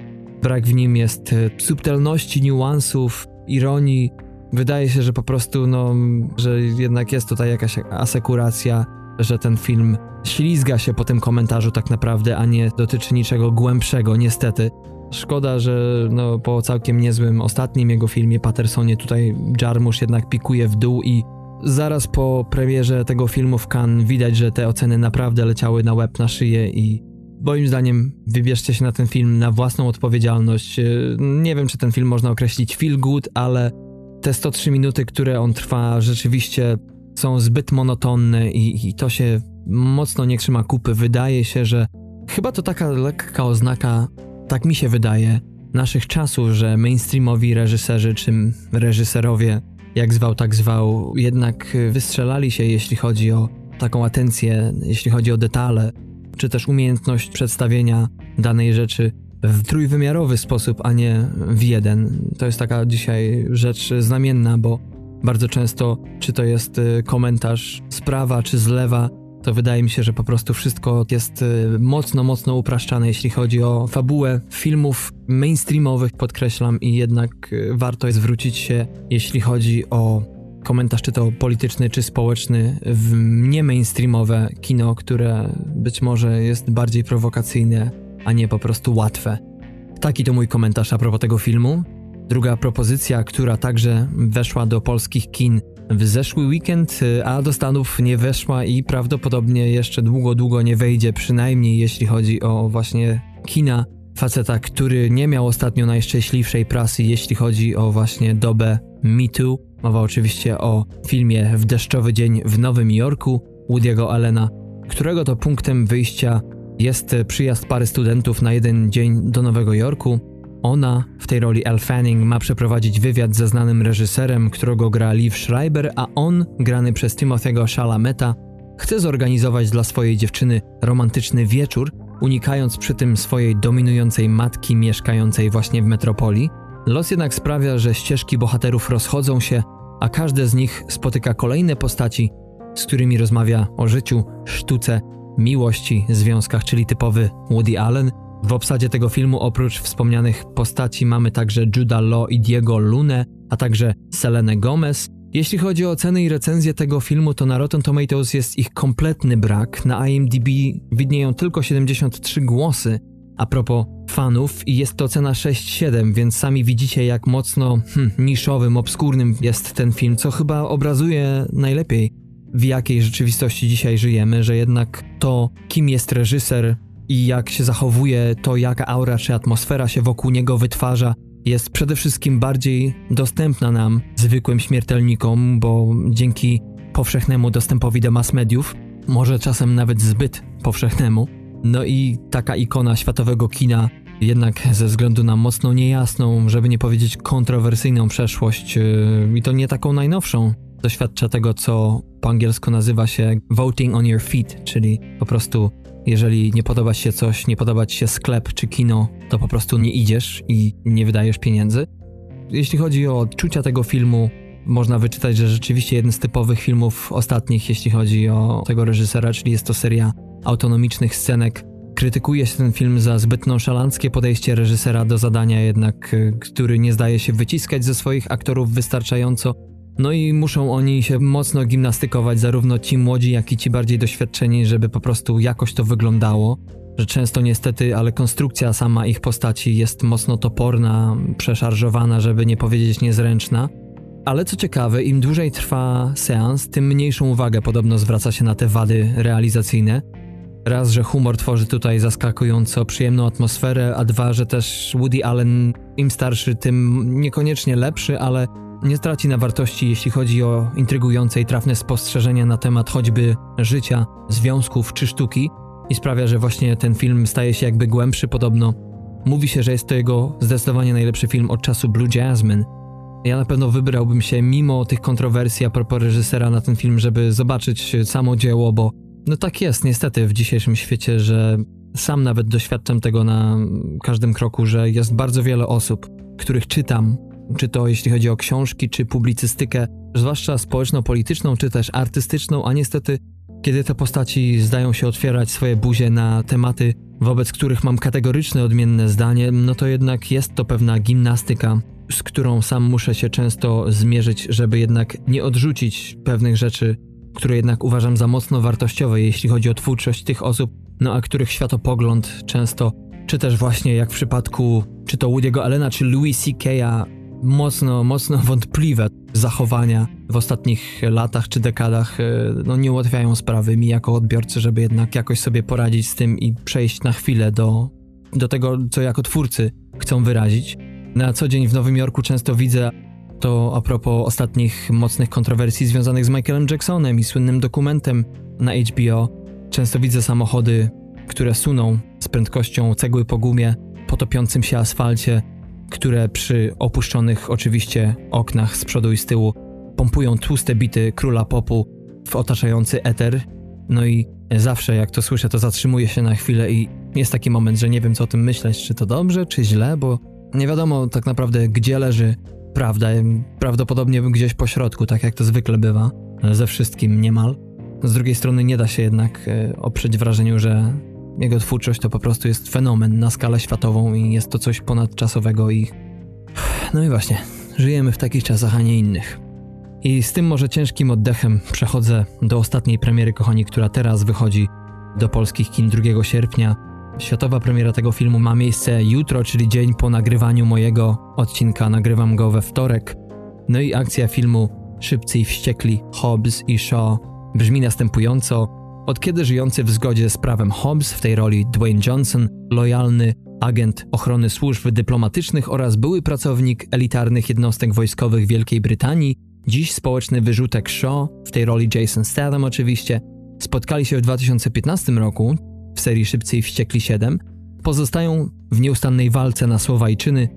Brak w nim jest y, subtelności, niuansów, ironii, wydaje się, że po prostu, no, że jednak jest tutaj jakaś asekuracja, że ten film ślizga się po tym komentarzu tak naprawdę, a nie dotyczy niczego głębszego, niestety. Szkoda, że no, po całkiem niezłym ostatnim jego filmie Pattersonie tutaj Jarmusch jednak pikuje w dół i zaraz po premierze tego filmu w Cannes widać, że te oceny naprawdę leciały na łeb, na szyję i moim zdaniem wybierzcie się na ten film na własną odpowiedzialność. Nie wiem, czy ten film można określić feel good, ale te 103 minuty, które on trwa, rzeczywiście są zbyt monotonne i, i to się mocno nie trzyma kupy. Wydaje się, że chyba to taka lekka oznaka, tak mi się wydaje, naszych czasów, że mainstreamowi reżyserzy czy reżyserowie, jak zwał, tak zwał, jednak wystrzelali się, jeśli chodzi o taką atencję, jeśli chodzi o detale, czy też umiejętność przedstawienia danej rzeczy w trójwymiarowy sposób, a nie w jeden. To jest taka dzisiaj rzecz znamienna, bo bardzo często, czy to jest y, komentarz z prawa, czy z lewa, to wydaje mi się, że po prostu wszystko jest y, mocno, mocno upraszczane, jeśli chodzi o fabułę filmów mainstreamowych, podkreślam, i jednak y, warto jest zwrócić się, jeśli chodzi o komentarz, czy to polityczny, czy społeczny, w nie mainstreamowe kino, które być może jest bardziej prowokacyjne, a nie po prostu łatwe. Taki to mój komentarz a propos tego filmu. Druga propozycja, która także weszła do polskich kin w zeszły weekend, a do Stanów nie weszła i prawdopodobnie jeszcze długo, długo nie wejdzie, przynajmniej jeśli chodzi o właśnie kina faceta, który nie miał ostatnio najszczęśliwszej prasy, jeśli chodzi o właśnie dobę Too. Mowa oczywiście o filmie W deszczowy dzień w Nowym Jorku Woody'ego Allena, którego to punktem wyjścia jest przyjazd pary studentów na jeden dzień do Nowego Jorku. Ona, w tej roli Elle Fanning, ma przeprowadzić wywiad ze znanym reżyserem, którego gra Liv Schreiber, a on, grany przez Timothy'ego Chalameta, chce zorganizować dla swojej dziewczyny romantyczny wieczór, unikając przy tym swojej dominującej matki mieszkającej właśnie w metropolii. Los jednak sprawia, że ścieżki bohaterów rozchodzą się, a każde z nich spotyka kolejne postaci, z którymi rozmawia o życiu, sztuce, miłości, związkach, czyli typowy Woody Allen. W obsadzie tego filmu oprócz wspomnianych postaci mamy także Judah Law i Diego Lune, a także Selene Gomez. Jeśli chodzi o oceny i recenzje tego filmu, to na Rotten Tomatoes jest ich kompletny brak. Na IMDb widnieją tylko 73 głosy. A propos fanów, i jest to cena 6,7, więc sami widzicie, jak mocno hm, niszowym, obskurnym jest ten film, co chyba obrazuje najlepiej, w jakiej rzeczywistości dzisiaj żyjemy, że jednak to, kim jest reżyser i jak się zachowuje, to jaka aura czy atmosfera się wokół niego wytwarza, jest przede wszystkim bardziej dostępna nam, zwykłym śmiertelnikom, bo dzięki powszechnemu dostępowi do mass mediów, może czasem nawet zbyt powszechnemu, no i taka ikona światowego kina, jednak ze względu na mocno niejasną, żeby nie powiedzieć kontrowersyjną przeszłość, yy, i to nie taką najnowszą, doświadcza tego, co po angielsku nazywa się voting on your feet, czyli po prostu jeżeli nie podoba się coś, nie podoba ci się sklep czy kino, to po prostu nie idziesz i nie wydajesz pieniędzy. Jeśli chodzi o odczucia tego filmu, można wyczytać, że rzeczywiście jeden z typowych filmów ostatnich, jeśli chodzi o tego reżysera, czyli jest to seria autonomicznych scenek. Krytykuje się ten film za zbyt nonszalanckie podejście reżysera do zadania, jednak y, który nie zdaje się wyciskać ze swoich aktorów wystarczająco. No i muszą oni się mocno gimnastykować, zarówno ci młodzi, jak i ci bardziej doświadczeni, żeby po prostu jakoś to wyglądało. Że często niestety, ale konstrukcja sama ich postaci jest mocno toporna, przeszarżowana, żeby nie powiedzieć niezręczna. Ale co ciekawe, im dłużej trwa seans, tym mniejszą uwagę podobno zwraca się na te wady realizacyjne. Raz, że humor tworzy tutaj zaskakująco przyjemną atmosferę, a dwa, że też Woody Allen im starszy, tym niekoniecznie lepszy, ale nie straci na wartości, jeśli chodzi o intrygujące i trafne spostrzeżenia na temat choćby życia, związków czy sztuki i sprawia, że właśnie ten film staje się jakby głębszy podobno. Mówi się, że jest to jego zdecydowanie najlepszy film od czasu Blue Jasmine. Ja na pewno wybrałbym się mimo tych kontrowersji a propos reżysera na ten film, żeby zobaczyć samo dzieło, bo no tak jest niestety w dzisiejszym świecie, że sam nawet doświadczam tego na każdym kroku, że jest bardzo wiele osób, których czytam, czy to jeśli chodzi o książki, czy publicystykę, zwłaszcza społeczno-polityczną, czy też artystyczną, a niestety kiedy te postaci zdają się otwierać swoje buzie na tematy, wobec których mam kategoryczne odmienne zdanie, no to jednak jest to pewna gimnastyka, z którą sam muszę się często zmierzyć, żeby jednak nie odrzucić pewnych rzeczy, które jednak uważam za mocno wartościowe, jeśli chodzi o twórczość tych osób, no a których światopogląd często, czy też właśnie jak w przypadku czy to Woody'ego Allena, czy Louis C.K.'a, mocno, mocno wątpliwe zachowania w ostatnich latach czy dekadach e, no, nie ułatwiają sprawy mi jako odbiorcy, żeby jednak jakoś sobie poradzić z tym i przejść na chwilę do, do tego, co jako twórcy chcą wyrazić. Na co dzień w Nowym Jorku często widzę to a propos ostatnich mocnych kontrowersji związanych z Michaelem Jacksonem i słynnym dokumentem na HBO. Często widzę samochody, które suną z prędkością cegły po gumie po topiącym się asfalcie, które przy opuszczonych oczywiście oknach z przodu i z tyłu pompują tłuste bity króla popu w otaczający eter. No i zawsze jak to słyszę, to zatrzymuję się na chwilę i jest taki moment, że nie wiem co o tym myśleć, czy to dobrze, czy źle, bo nie wiadomo tak naprawdę gdzie leży prawda, prawdopodobnie gdzieś po środku, tak jak to zwykle bywa, ze wszystkim niemal. Z drugiej strony nie da się jednak e, oprzeć wrażeniu, że jego twórczość to po prostu jest fenomen na skalę światową i jest to coś ponadczasowego i... No i właśnie, żyjemy w takich czasach, a nie innych. I z tym może ciężkim oddechem przechodzę do ostatniej premiery, kochani, która teraz wychodzi do polskich kin 2 sierpnia. Światowa premiera tego filmu ma miejsce jutro, czyli dzień po nagrywaniu mojego odcinka. Nagrywam go we wtorek. No i akcja filmu Szybcy i Wściekli, Hobbs i Shaw brzmi następująco. Od kiedy żyjący w zgodzie z prawem Hobbs, w tej roli Dwayne Johnson, lojalny agent ochrony służb dyplomatycznych oraz były pracownik elitarnych jednostek wojskowych Wielkiej Brytanii, dziś społeczny wyrzutek Shaw, w tej roli Jason Statham oczywiście, spotkali się w 2015 roku w serii Szybcy i Wściekli 7, pozostają w nieustannej walce na słowa i czyny,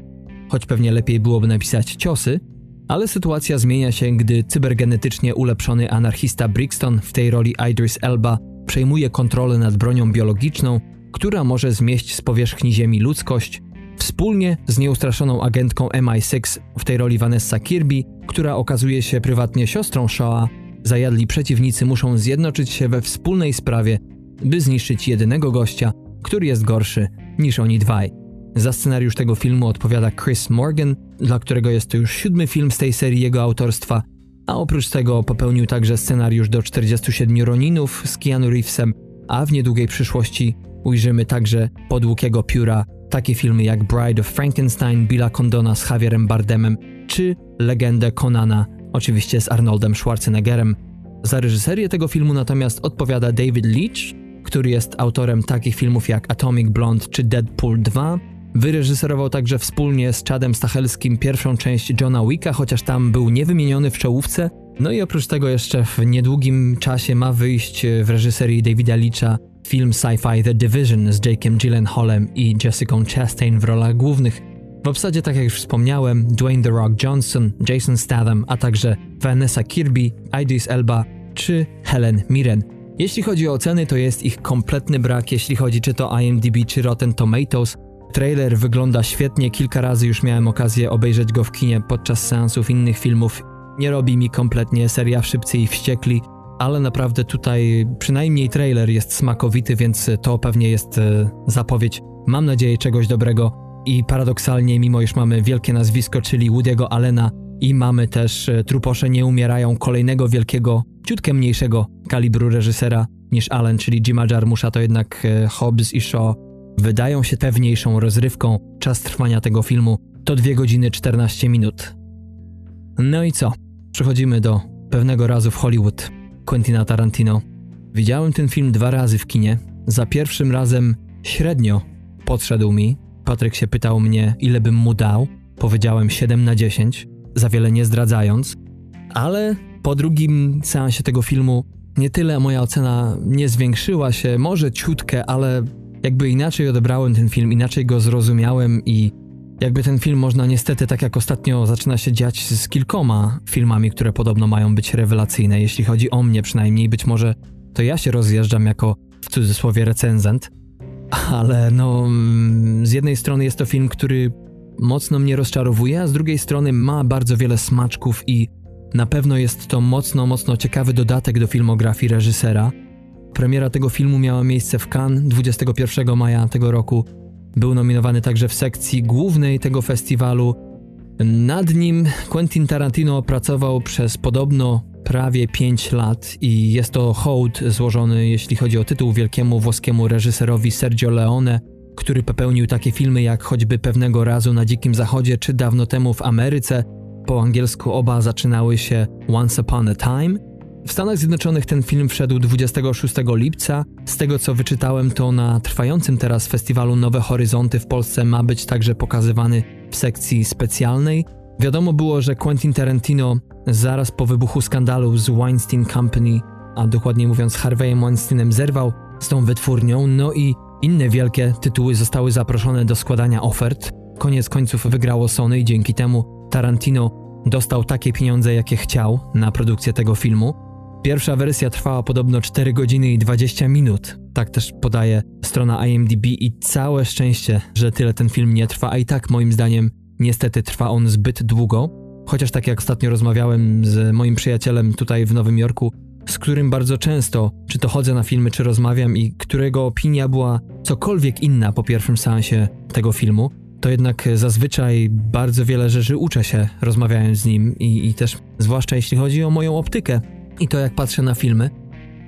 choć pewnie lepiej byłoby napisać ciosy, ale sytuacja zmienia się, gdy cybergenetycznie ulepszony anarchista Brixton, w tej roli Idris Elba, przejmuje kontrolę nad bronią biologiczną, która może zmieść z powierzchni Ziemi ludzkość, wspólnie z nieustraszoną agentką MI6, w tej roli Vanessa Kirby, która okazuje się prywatnie siostrą Shaw, zajadli przeciwnicy muszą zjednoczyć się we wspólnej sprawie, by zniszczyć jedynego gościa, który jest gorszy niż oni dwaj. Za scenariusz tego filmu odpowiada Chris Morgan, dla którego jest to już siódmy film z tej serii jego autorstwa, a oprócz tego popełnił także scenariusz do 47 Roninów z Keanu Reevesem, a w niedługiej przyszłości ujrzymy także pod łukiego pióra takie filmy jak Bride of Frankenstein Billa Condona z Javierem Bardemem czy Legendę Conana, oczywiście z Arnoldem Schwarzeneggerem. Za reżyserię tego filmu natomiast odpowiada David Leach, który jest autorem takich filmów jak Atomic Blonde czy Deadpool 2, Wyreżyserował także wspólnie z Chadem Stachelskim pierwszą część Johna Wicka, chociaż tam był niewymieniony w czołówce. No i oprócz tego jeszcze w niedługim czasie ma wyjść w reżyserii Davida Leacha film sci-fi The Division z Jakeem Gyllenhaalem i Jessica Chastain w rolach głównych. W obsadzie, tak jak już wspomniałem, Dwayne The Rock Johnson, Jason Statham, a także Vanessa Kirby, Idris Elba czy Helen Mirren. Jeśli chodzi o oceny, to jest ich kompletny brak, jeśli chodzi czy to IMDb czy Rotten Tomatoes. Trailer wygląda świetnie, kilka razy już miałem okazję obejrzeć go w kinie podczas seansów innych filmów. Nie robi mi kompletnie seria Szybcy i Wściekli, ale naprawdę tutaj przynajmniej trailer jest smakowity, więc to pewnie jest e, zapowiedź, mam nadzieję, czegoś dobrego. I paradoksalnie, mimo iż mamy wielkie nazwisko, czyli Woody'ego Allena i mamy też e, Truposze nie umierają kolejnego wielkiego, ciutkę mniejszego kalibru reżysera niż Allen, czyli Jima Jarmusza, to jednak e, Hobbs i Shaw wydają się pewniejszą rozrywką. Czas trwania tego filmu to 2 godziny 14 minut. No i co? Przechodzimy do pewnego razu w Hollywood Quentina Tarantino. Widziałem ten film dwa razy w kinie. Za pierwszym razem średnio podszedł mi. Patryk się pytał mnie, ile bym mu dał. Powiedziałem 7 na 10, za wiele nie zdradzając. Ale po drugim seansie tego filmu nie tyle moja ocena nie zwiększyła się, może ciutkę, ale jakby inaczej odebrałem ten film, inaczej go zrozumiałem i jakby ten film można niestety, tak jak ostatnio zaczyna się dziać z kilkoma filmami, które podobno mają być rewelacyjne, jeśli chodzi o mnie przynajmniej, być może to ja się rozjeżdżam jako w cudzysłowie recenzent, ale no mm, z jednej strony jest to film, który mocno mnie rozczarowuje, a z drugiej strony ma bardzo wiele smaczków i na pewno jest to mocno, mocno ciekawy dodatek do filmografii reżysera, Premiera tego filmu miała miejsce w Cannes 21 maja tego roku. Był nominowany także w sekcji głównej tego festiwalu. Nad nim Quentin Tarantino pracował przez podobno prawie 5 lat i jest to hołd złożony, jeśli chodzi o tytuł, wielkiemu włoskiemu reżyserowi Sergio Leone, który popełnił takie filmy jak choćby Pewnego razu na Dzikim Zachodzie czy dawno temu w Ameryce. Po angielsku oba zaczynały się Once Upon a Time. W Stanach Zjednoczonych ten film wszedł 26 lipca. Z tego co wyczytałem, to na trwającym teraz festiwalu Nowe Horyzonty w Polsce ma być także pokazywany w sekcji specjalnej. Wiadomo było, że Quentin Tarantino zaraz po wybuchu skandalu z Weinstein Company, a dokładniej mówiąc Harveyem Weinsteinem, zerwał z tą wytwórnią, no i inne wielkie tytuły zostały zaproszone do składania ofert. Koniec końców wygrało Sony i dzięki temu Tarantino dostał takie pieniądze, jakie chciał na produkcję tego filmu. Pierwsza wersja trwała podobno 4 godziny i 20 minut. Tak też podaje strona IMDb i całe szczęście, że tyle ten film nie trwa, a i tak moim zdaniem niestety trwa on zbyt długo. Chociaż tak jak ostatnio rozmawiałem z moim przyjacielem tutaj w Nowym Jorku, z którym bardzo często, czy to chodzę na filmy, czy rozmawiam i którego opinia była cokolwiek inna po pierwszym seansie tego filmu, to jednak zazwyczaj bardzo wiele rzeczy uczę się rozmawiając z nim i, i też zwłaszcza jeśli chodzi o moją optykę i to jak patrzę na filmy.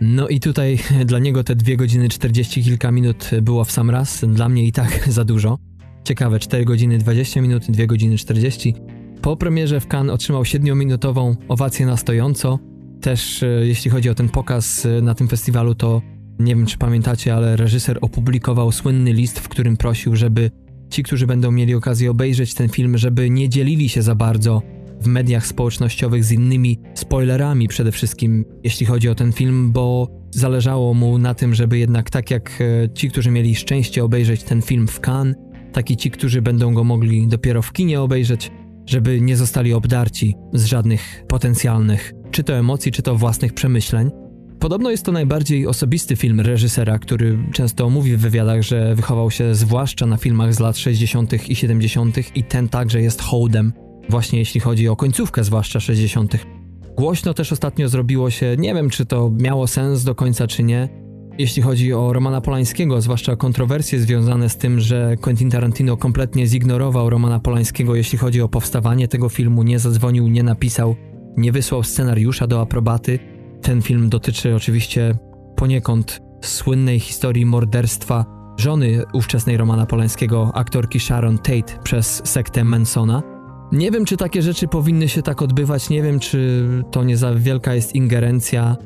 No i tutaj dla niego te 2 godziny 40 kilka minut było w sam raz, dla mnie i tak za dużo. Ciekawe, 4 godziny 20 minut, 2 godziny 40. Po premierze w Cannes otrzymał 7-minutową owację na stojąco. Też e, jeśli chodzi o ten pokaz e, na tym festiwalu, to nie wiem czy pamiętacie, ale reżyser opublikował słynny list, w którym prosił, żeby ci, którzy będą mieli okazję obejrzeć ten film, żeby nie dzielili się za bardzo w mediach społecznościowych z innymi spoilerami przede wszystkim, jeśli chodzi o ten film, bo zależało mu na tym, żeby jednak tak jak e, ci, którzy mieli szczęście obejrzeć ten film w Cannes, tak i ci, którzy będą go mogli dopiero w kinie obejrzeć, żeby nie zostali obdarci z żadnych potencjalnych, czy to emocji, czy to własnych przemyśleń. Podobno jest to najbardziej osobisty film reżysera, który często mówi w wywiadach, że wychował się zwłaszcza na filmach z lat 60. i 70. i ten także jest hołdem, właśnie jeśli chodzi o końcówkę, zwłaszcza 60. Głośno też ostatnio zrobiło się, nie wiem czy to miało sens do końca, czy nie, jeśli chodzi o Romana Polańskiego, zwłaszcza kontrowersje związane z tym, że Quentin Tarantino kompletnie zignorował Romana Polańskiego, jeśli chodzi o powstawanie tego filmu, nie zadzwonił, nie napisał, nie wysłał scenariusza do aprobaty. Ten film dotyczy oczywiście poniekąd słynnej historii morderstwa żony ówczesnej Romana Polańskiego, aktorki Sharon Tate przez sektę Mansona. Nie wiem, czy takie rzeczy powinny się tak odbywać, nie wiem, czy to nie za wielka jest ingerencja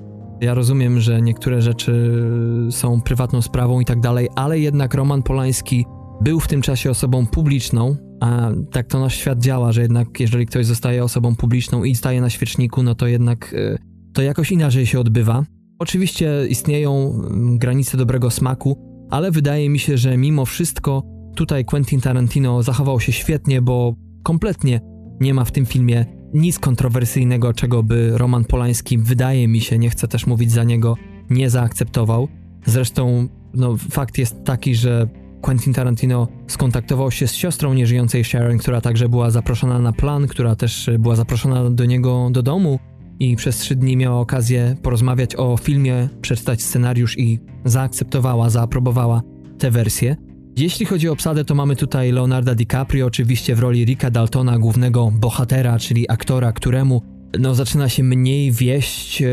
ja rozumiem, że niektóre rzeczy są prywatną sprawą i tak dalej, ale jednak Roman Polański był w tym czasie osobą publiczną, a tak to nasz świat działa, że jednak jeżeli ktoś zostaje osobą publiczną i staje na świeczniku, no to jednak y, to jakoś inaczej się odbywa. Oczywiście istnieją mm, granice dobrego smaku, ale wydaje mi się, że mimo wszystko tutaj Quentin Tarantino zachował się świetnie, bo kompletnie nie ma w tym filmie nic kontrowersyjnego, czego by Roman Polański, wydaje mi się, nie chcę też mówić za niego, nie zaakceptował. Zresztą, no, fakt jest taki, że Quentin Tarantino skontaktował się z siostrą nieżyjącej Sharon, która także była zaproszona na plan, która też była zaproszona do niego do domu i przez trzy dni miała okazję porozmawiać o filmie, przeczytać scenariusz i zaakceptowała, zaaprobowała tę wersję. Jeśli chodzi o obsadę, to mamy tutaj Leonarda DiCaprio, oczywiście w roli Ricka Daltona, głównego bohatera, czyli aktora, któremu no, zaczyna się mniej wieść, e,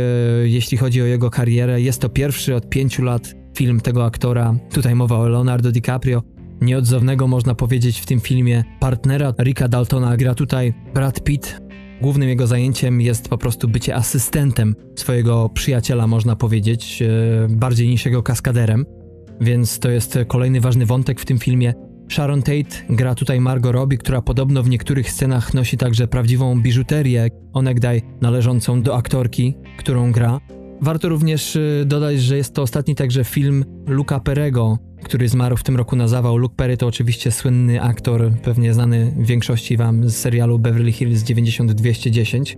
jeśli chodzi o jego karierę. Jest to pierwszy od pięciu lat film tego aktora. Tutaj mowa o Leonardo DiCaprio. Nieodzownego można powiedzieć w tym filmie partnera Ricka Daltona gra tutaj Brad Pitt. Głównym jego zajęciem jest po prostu bycie asystentem swojego przyjaciela, można powiedzieć, e, bardziej niż jego kaskaderem więc to jest kolejny ważny wątek w tym filmie. Sharon Tate gra tutaj Margot Robbie, która podobno w niektórych scenach nosi także prawdziwą biżuterię, onegdaj należącą do aktorki, którą gra. Warto również y, dodać, że jest to ostatni także film Luca Perego, który zmarł w tym roku na zawał. Luke Perry to oczywiście słynny aktor, pewnie znany większości wam z serialu Beverly Hills 90210.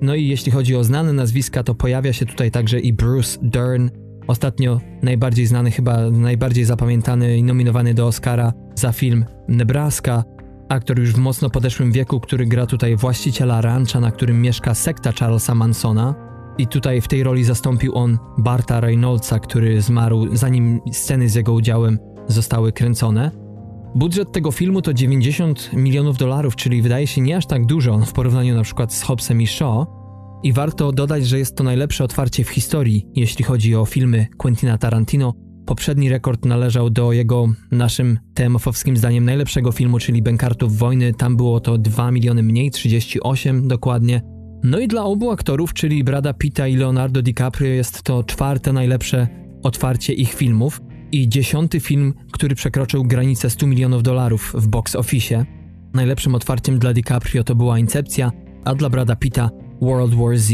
No i jeśli chodzi o znane nazwiska, to pojawia się tutaj także i Bruce Dern, Ostatnio najbardziej znany, chyba najbardziej zapamiętany i nominowany do Oscara za film Nebraska, aktor już w mocno podeszłym wieku, który gra tutaj właściciela rancha, na którym mieszka sekta Charlesa Mansona. i tutaj w tej roli zastąpił on Barta Reynoldsa, który zmarł zanim sceny z jego udziałem zostały kręcone. Budżet tego filmu to 90 milionów dolarów, czyli wydaje się nie aż tak dużo w porównaniu na przykład z Hobbsem i Shaw. I warto dodać, że jest to najlepsze otwarcie w historii, jeśli chodzi o filmy Quentina Tarantino. Poprzedni rekord należał do jego, naszym TMF-owskim zdaniem, najlepszego filmu, czyli Bękartów Wojny. Tam było to 2 miliony mniej, 38 dokładnie. No i dla obu aktorów, czyli Brada Pitta i Leonardo DiCaprio, jest to czwarte najlepsze otwarcie ich filmów i dziesiąty film, który przekroczył granicę 100 milionów dolarów w box office. Najlepszym otwarciem dla DiCaprio to była Incepcja, a dla Brada Pitta World War Z.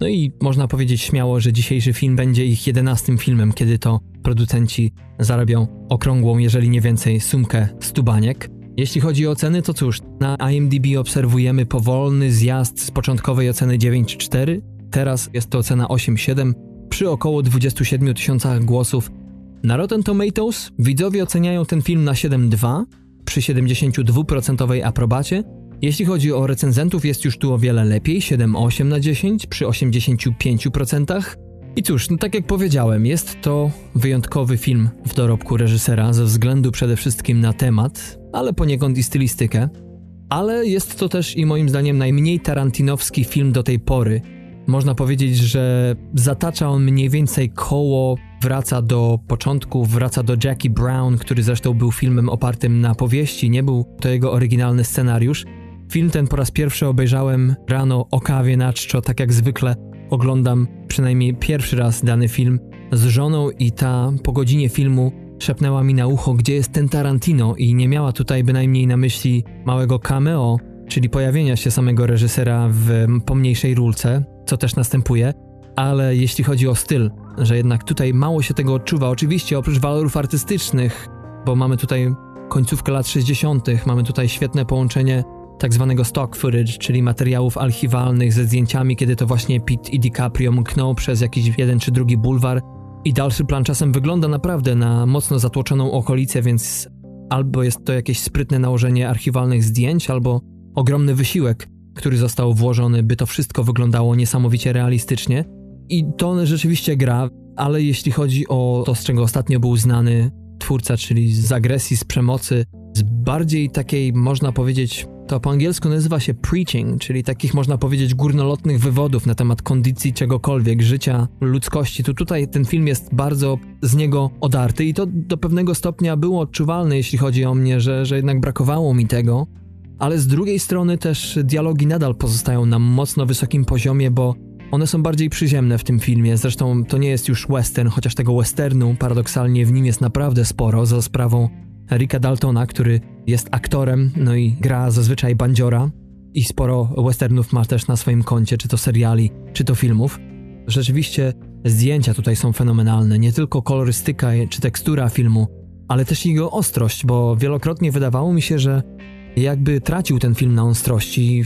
No i można powiedzieć śmiało, że dzisiejszy film będzie ich jedenastym filmem, kiedy to producenci zarabią okrągłą, jeżeli nie więcej, sumkę stubaniek. Jeśli chodzi o oceny, to cóż, na IMDb obserwujemy powolny zjazd z początkowej oceny 9,4, teraz jest to ocena 8,7 przy około 27 tysiącach głosów. Na Rotten Tomatoes widzowie oceniają ten film na 7,2 przy 72% aprobacie. Jeśli chodzi o recenzentów, jest już tu o wiele lepiej 7,8 na 10 przy 85%. I cóż, no tak jak powiedziałem, jest to wyjątkowy film w dorobku reżysera ze względu przede wszystkim na temat, ale poniekąd i stylistykę. Ale jest to też i moim zdaniem najmniej tarantinowski film do tej pory. Można powiedzieć, że zatacza on mniej więcej koło, wraca do początku, wraca do Jackie Brown, który zresztą był filmem opartym na powieści, nie był to jego oryginalny scenariusz. Film ten po raz pierwszy obejrzałem rano o kawie na czczo, tak jak zwykle oglądam przynajmniej pierwszy raz dany film z żoną i ta po godzinie filmu szepnęła mi na ucho, gdzie jest ten Tarantino i nie miała tutaj bynajmniej na myśli małego cameo, czyli pojawienia się samego reżysera w pomniejszej rulce, co też następuje, ale jeśli chodzi o styl, że jednak tutaj mało się tego odczuwa, oczywiście oprócz walorów artystycznych, bo mamy tutaj końcówkę lat 60., mamy tutaj świetne połączenie tak zwanego stock footage, czyli materiałów archiwalnych ze zdjęciami, kiedy to właśnie Pitt i DiCaprio mkną przez jakiś jeden czy drugi bulwar i dalszy plan czasem wygląda naprawdę na mocno zatłoczoną okolicę, więc albo jest to jakieś sprytne nałożenie archiwalnych zdjęć, albo ogromny wysiłek, który został włożony, by to wszystko wyglądało niesamowicie realistycznie. I to rzeczywiście gra, ale jeśli chodzi o to, z czego ostatnio był znany twórca, czyli z agresji, z przemocy, z bardziej takiej, można powiedzieć, to po angielsku nazywa się preaching, czyli takich można powiedzieć górnolotnych wywodów na temat kondycji czegokolwiek, życia, ludzkości. Tu tutaj ten film jest bardzo z niego odarty i to do pewnego stopnia było odczuwalne, jeśli chodzi o mnie, że, że jednak brakowało mi tego. Ale z drugiej strony też dialogi nadal pozostają na mocno wysokim poziomie, bo one są bardziej przyziemne w tym filmie. Zresztą to nie jest już western, chociaż tego westernu paradoksalnie w nim jest naprawdę sporo za sprawą Ricka Daltona, który jest aktorem, no i gra zazwyczaj bandziora i sporo westernów ma też na swoim koncie, czy to seriali, czy to filmów. Rzeczywiście zdjęcia tutaj są fenomenalne, nie tylko kolorystyka czy tekstura filmu, ale też jego ostrość, bo wielokrotnie wydawało mi się, że jakby tracił ten film na ostrości.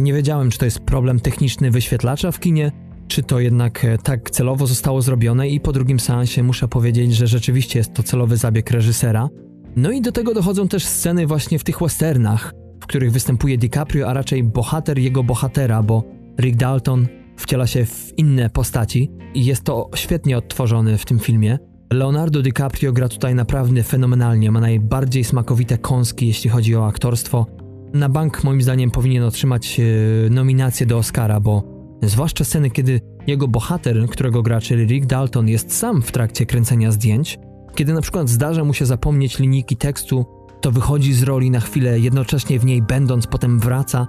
Nie wiedziałem, czy to jest problem techniczny wyświetlacza w kinie, czy to jednak tak celowo zostało zrobione i po drugim seansie muszę powiedzieć, że rzeczywiście jest to celowy zabieg reżysera. No i do tego dochodzą też sceny właśnie w tych westernach, w których występuje DiCaprio, a raczej bohater jego bohatera, bo Rick Dalton wciela się w inne postaci i jest to świetnie odtworzone w tym filmie. Leonardo DiCaprio gra tutaj naprawdę fenomenalnie, ma najbardziej smakowite kąski, jeśli chodzi o aktorstwo. Na bank moim zdaniem powinien otrzymać e, nominację do Oscara, bo zwłaszcza sceny, kiedy jego bohater, którego gra, czyli Rick Dalton, jest sam w trakcie kręcenia zdjęć, kiedy na przykład zdarza mu się zapomnieć linijki tekstu, to wychodzi z roli na chwilę, jednocześnie w niej będąc, potem wraca.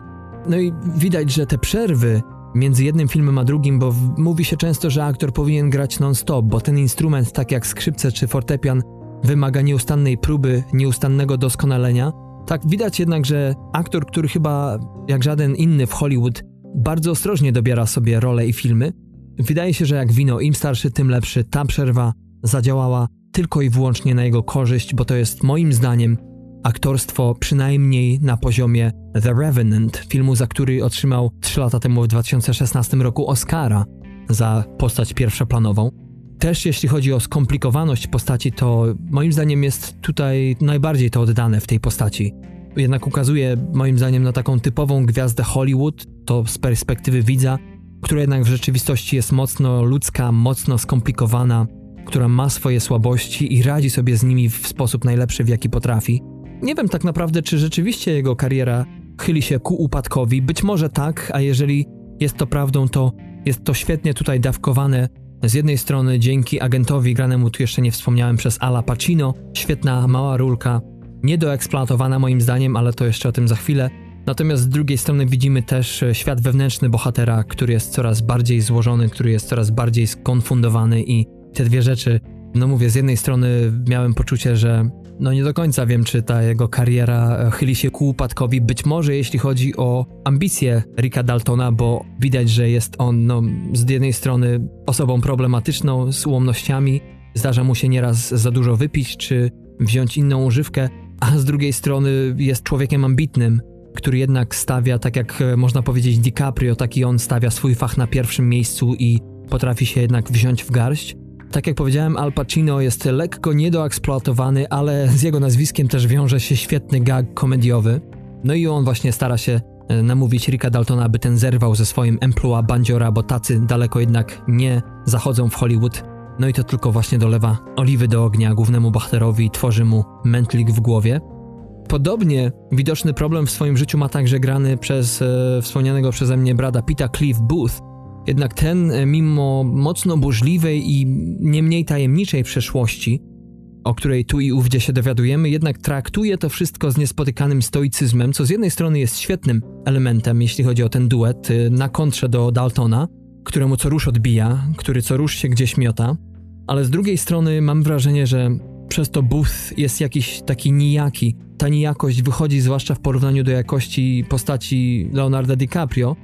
No i widać, że te przerwy między jednym filmem a drugim, bo mówi się często, że aktor powinien grać non-stop, bo ten instrument, tak jak skrzypce czy fortepian, wymaga nieustannej próby, nieustannego doskonalenia. Tak widać jednak, że aktor, który chyba jak żaden inny w Hollywood bardzo ostrożnie dobiera sobie role i filmy, wydaje się, że jak wino, im starszy, tym lepszy. Ta przerwa zadziałała tylko i wyłącznie na jego korzyść, bo to jest moim zdaniem aktorstwo przynajmniej na poziomie The Revenant, filmu, za który otrzymał 3 lata temu w 2016 roku Oscara za postać pierwszoplanową. Też jeśli chodzi o skomplikowaność postaci, to moim zdaniem jest tutaj najbardziej to oddane w tej postaci. Jednak ukazuje moim zdaniem na taką typową gwiazdę Hollywood, to z perspektywy widza, która jednak w rzeczywistości jest mocno ludzka, mocno skomplikowana, która ma swoje słabości i radzi sobie z nimi w sposób najlepszy, w jaki potrafi. Nie wiem tak naprawdę, czy rzeczywiście jego kariera chyli się ku upadkowi. Być może tak, a jeżeli jest to prawdą, to jest to świetnie tutaj dawkowane. Z jednej strony dzięki agentowi granemu, tu jeszcze nie wspomniałem, przez Ala Pacino, świetna mała rulka, niedoeksploatowana moim zdaniem, ale to jeszcze o tym za chwilę. Natomiast z drugiej strony widzimy też świat wewnętrzny bohatera, który jest coraz bardziej złożony, który jest coraz bardziej skonfundowany i te dwie rzeczy, no mówię, z jednej strony miałem poczucie, że no nie do końca wiem, czy ta jego kariera e, chyli się ku upadkowi. Być może jeśli chodzi o ambicje Ricka Daltona, bo widać, że jest on no, z jednej strony osobą problematyczną, z ułomnościami, zdarza mu się nieraz za dużo wypić, czy wziąć inną używkę, a z drugiej strony jest człowiekiem ambitnym, który jednak stawia, tak jak e, można powiedzieć DiCaprio, taki on stawia swój fach na pierwszym miejscu i potrafi się jednak wziąć w garść. Tak jak powiedziałem, Al Pacino jest lekko niedoeksploatowany, ale z jego nazwiskiem też wiąże się świetny gag komediowy. No i on właśnie stara się e, namówić Ricka Daltona, aby ten zerwał ze swoim emploi bandziora, bo tacy daleko jednak nie zachodzą w Hollywood. No i to tylko właśnie dolewa oliwy do ognia głównemu bohaterowi i tworzy mu mętlik w głowie. Podobnie widoczny problem w swoim życiu ma także grany przez e, wspomnianego przeze mnie brada Pita Cliff Booth, jednak ten, e, mimo mocno burzliwej i nie mniej tajemniczej przeszłości, o której tu i ówdzie się dowiadujemy, jednak traktuje to wszystko z niespotykanym stoicyzmem, co z jednej strony jest świetnym elementem, jeśli chodzi o ten duet, e, na kontrze do Daltona, któremu co rusz odbija, który co rusz się gdzieś miota, ale z drugiej strony mam wrażenie, że przez to Booth jest jakiś taki nijaki. Ta nijakość wychodzi zwłaszcza w porównaniu do jakości postaci Leonardo DiCaprio,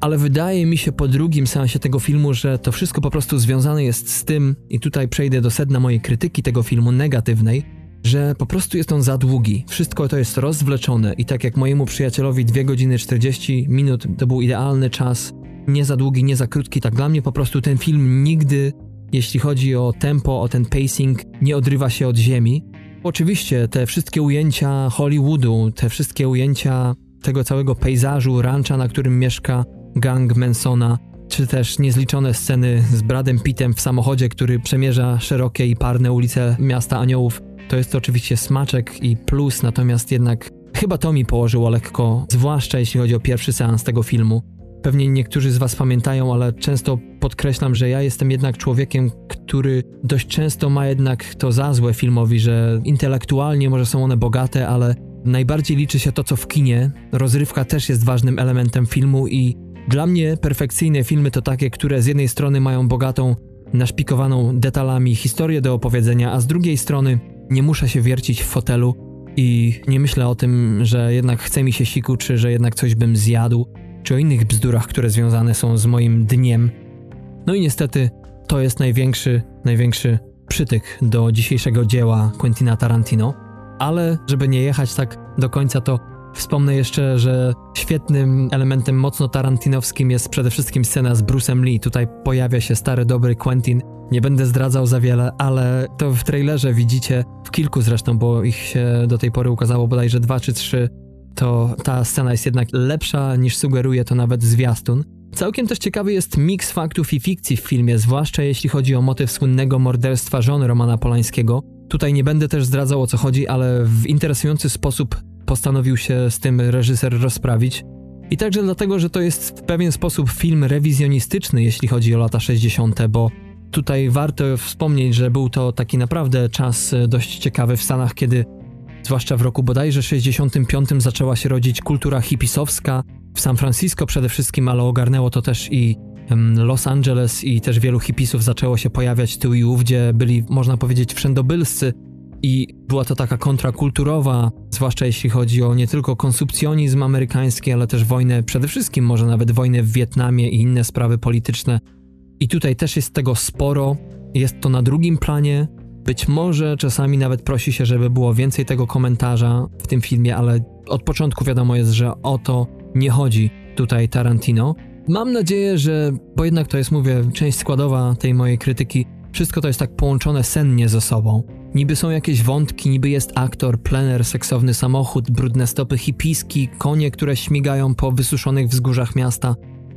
ale wydaje mi się po drugim seansie tego filmu, że to wszystko po prostu związane jest z tym, i tutaj przejdę do sedna mojej krytyki tego filmu negatywnej, że po prostu jest on za długi. Wszystko to jest rozwleczone i tak jak mojemu przyjacielowi 2 godziny 40 minut to był idealny czas, nie za długi, nie za krótki, tak dla mnie po prostu ten film nigdy, jeśli chodzi o tempo, o ten pacing, nie odrywa się od ziemi. Oczywiście te wszystkie ujęcia Hollywoodu, te wszystkie ujęcia tego całego pejzażu, rancha, na którym mieszka gang Mansona, czy też niezliczone sceny z Bradem Pittem w samochodzie, który przemierza szerokie i parne ulice miasta aniołów. To jest oczywiście smaczek i plus, natomiast jednak chyba to mi położyło lekko, zwłaszcza jeśli chodzi o pierwszy seans tego filmu. Pewnie niektórzy z Was pamiętają, ale często podkreślam, że ja jestem jednak człowiekiem, który dość często ma jednak to za złe filmowi, że intelektualnie może są one bogate, ale najbardziej liczy się to, co w kinie. Rozrywka też jest ważnym elementem filmu i dla mnie perfekcyjne filmy to takie, które z jednej strony mają bogatą, naszpikowaną detalami historię do opowiedzenia, a z drugiej strony nie muszę się wiercić w fotelu i nie myślę o tym, że jednak chce mi się siku, czy że jednak coś bym zjadł, czy o innych bzdurach, które związane są z moim dniem. No i niestety to jest największy, największy przytyk do dzisiejszego dzieła Quentina Tarantino. Ale żeby nie jechać tak do końca, to Wspomnę jeszcze, że świetnym elementem mocno tarantinowskim jest przede wszystkim scena z Bruce'em Lee. Tutaj pojawia się stary, dobry Quentin. Nie będę zdradzał za wiele, ale to w trailerze widzicie, w kilku zresztą, bo ich się do tej pory ukazało bodajże dwa czy trzy, to ta scena jest jednak lepsza niż sugeruje to nawet zwiastun. Całkiem też ciekawy jest miks faktów i fikcji w filmie, zwłaszcza jeśli chodzi o motyw słynnego morderstwa żony Romana Polańskiego. Tutaj nie będę też zdradzał o co chodzi, ale w interesujący sposób postanowił się z tym reżyser rozprawić. I także dlatego, że to jest w pewien sposób film rewizjonistyczny, jeśli chodzi o lata 60., bo tutaj warto wspomnieć, że był to taki naprawdę czas e, dość ciekawy w Stanach, kiedy zwłaszcza w roku bodajże 65 zaczęła się rodzić kultura hipisowska, w San Francisco przede wszystkim, ale ogarnęło to też i Los Angeles i też wielu hipisów zaczęło się pojawiać tu i ówdzie, byli można powiedzieć wszędobylscy, i była to taka kontrakulturowa, zwłaszcza jeśli chodzi o nie tylko konsumpcjonizm amerykański, ale też wojnę, przede wszystkim może nawet wojnę w Wietnamie i inne sprawy polityczne. I tutaj też jest tego sporo, jest to na drugim planie. Być może czasami nawet prosi się, żeby było więcej tego komentarza w tym filmie, ale od początku wiadomo jest, że o to nie chodzi tutaj Tarantino. Mam nadzieję, że, bo jednak to jest, mówię, część składowa tej mojej krytyki, wszystko to jest tak połączone sennie ze sobą. Niby są jakieś wątki, niby jest aktor, plener, seksowny samochód, brudne stopy hipiski, konie, które śmigają po wysuszonych wzgórzach miasta.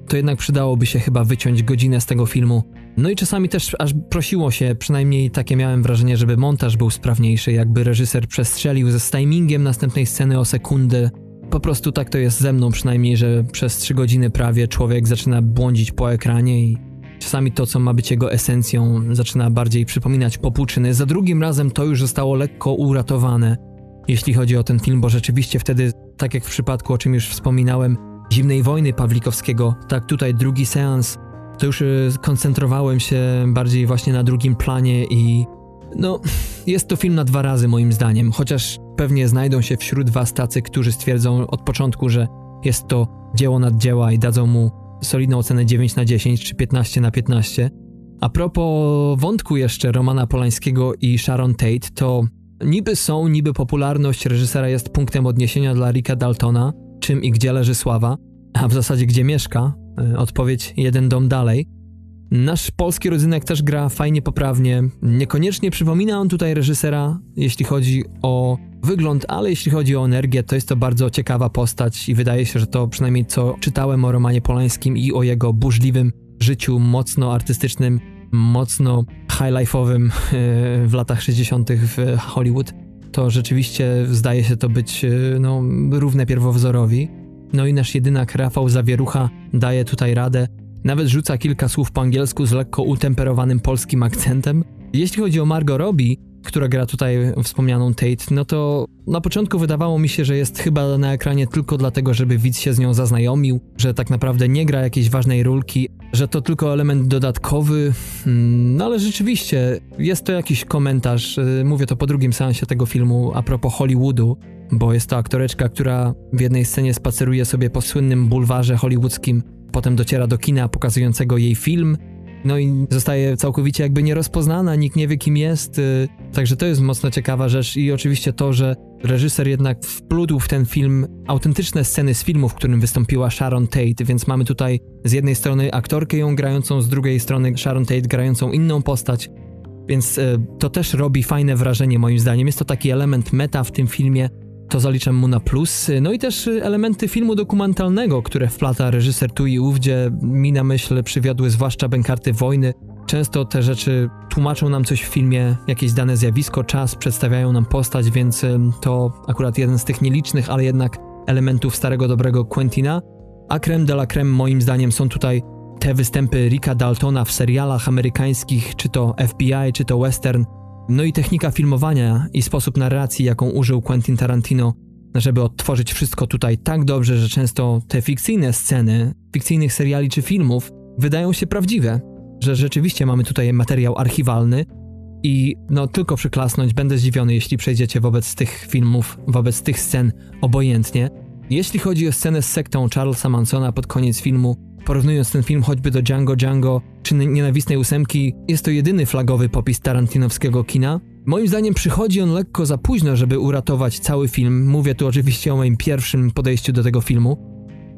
to jednak przydałoby się chyba wyciąć godzinę z tego filmu. No i czasami też aż prosiło się, przynajmniej takie miałem wrażenie, żeby montaż był sprawniejszy, jakby reżyser przestrzelił ze timingiem następnej sceny o sekundę. Po prostu tak to jest ze mną przynajmniej, że przez trzy godziny prawie człowiek zaczyna błądzić po ekranie i czasami to, co ma być jego esencją, zaczyna bardziej przypominać popłuczyny. Za drugim razem to już zostało lekko uratowane, jeśli chodzi o ten film, bo rzeczywiście wtedy, tak jak w przypadku, o czym już wspominałem, Zimnej Wojny Pawlikowskiego, tak tutaj drugi seans, to już y, koncentrowałem się bardziej właśnie na drugim planie i no, jest to film na dwa razy moim zdaniem, chociaż pewnie znajdą się wśród was tacy, którzy stwierdzą od początku, że jest to dzieło nad dzieła i dadzą mu solidną ocenę 9 na 10 czy 15 na 15. A propos wątku jeszcze Romana Polańskiego i Sharon Tate, to niby są, niby popularność reżysera jest punktem odniesienia dla Ricka Daltona, czym i gdzie leży sława, a w zasadzie gdzie mieszka, e, odpowiedź jeden dom dalej. Nasz polski rodzynek też gra fajnie, poprawnie. Niekoniecznie przypomina on tutaj reżysera, jeśli chodzi o wygląd, ale jeśli chodzi o energię, to jest to bardzo ciekawa postać i wydaje się, że to przynajmniej co czytałem o Romanie Polańskim i o jego burzliwym życiu, mocno artystycznym, mocno high-life'owym e, w latach 60. w Hollywood, to rzeczywiście zdaje się to być e, no, równe pierwowzorowi. No i nasz jedynak Rafał Zawierucha daje tutaj radę. Nawet rzuca kilka słów po angielsku z lekko utemperowanym polskim akcentem. Jeśli chodzi o Margot Robbie, która gra tutaj wspomnianą Tate, no to na początku wydawało mi się, że jest chyba na ekranie tylko dlatego, żeby widz się z nią zaznajomił, że tak naprawdę nie gra jakiejś ważnej rulki, że to tylko element dodatkowy. Hmm, no ale rzeczywiście jest to jakiś komentarz, y, mówię to po drugim seansie tego filmu a propos Hollywoodu, bo jest to aktoreczka, która w jednej scenie spaceruje sobie po słynnym bulwarze hollywoodzkim, potem dociera do kina pokazującego jej film, no i zostaje całkowicie jakby nierozpoznana, nikt nie wie kim jest, y, także to jest mocno ciekawa rzecz i oczywiście to, że reżyser jednak wplótł w ten film autentyczne sceny z filmu, w którym wystąpiła Sharon Tate, więc mamy tutaj z jednej strony aktorkę ją grającą, z drugiej strony Sharon Tate grającą inną postać, więc y, to też robi fajne wrażenie moim zdaniem. Jest to taki element meta w tym filmie, to zaliczam mu na plus. No i też elementy filmu dokumentalnego, które wplata reżyser tu i ówdzie, mi na myśl przywiodły zwłaszcza bękarty wojny. Często te rzeczy tłumaczą nam coś w filmie, jakieś dane zjawisko, czas, przedstawiają nam postać, więc to akurat jeden z tych nielicznych, ale jednak elementów starego dobrego Quentina. A creme de la creme moim zdaniem są tutaj te występy Ricka Daltona w serialach amerykańskich, czy to FBI, czy to western, no i technika filmowania i sposób narracji, jaką użył Quentin Tarantino, żeby odtworzyć wszystko tutaj tak dobrze, że często te fikcyjne sceny, fikcyjnych seriali czy filmów wydają się prawdziwe, że rzeczywiście mamy tutaj materiał archiwalny i no tylko przyklasnąć, będę zdziwiony, jeśli przejdziecie wobec tych filmów, wobec tych scen obojętnie. Jeśli chodzi o scenę z sektą Charlesa Mansona pod koniec filmu, porównując ten film choćby do Django Django czy Nienawistnej Ósemki, jest to jedyny flagowy popis tarantinowskiego kina. Moim zdaniem przychodzi on lekko za późno, żeby uratować cały film. Mówię tu oczywiście o moim pierwszym podejściu do tego filmu,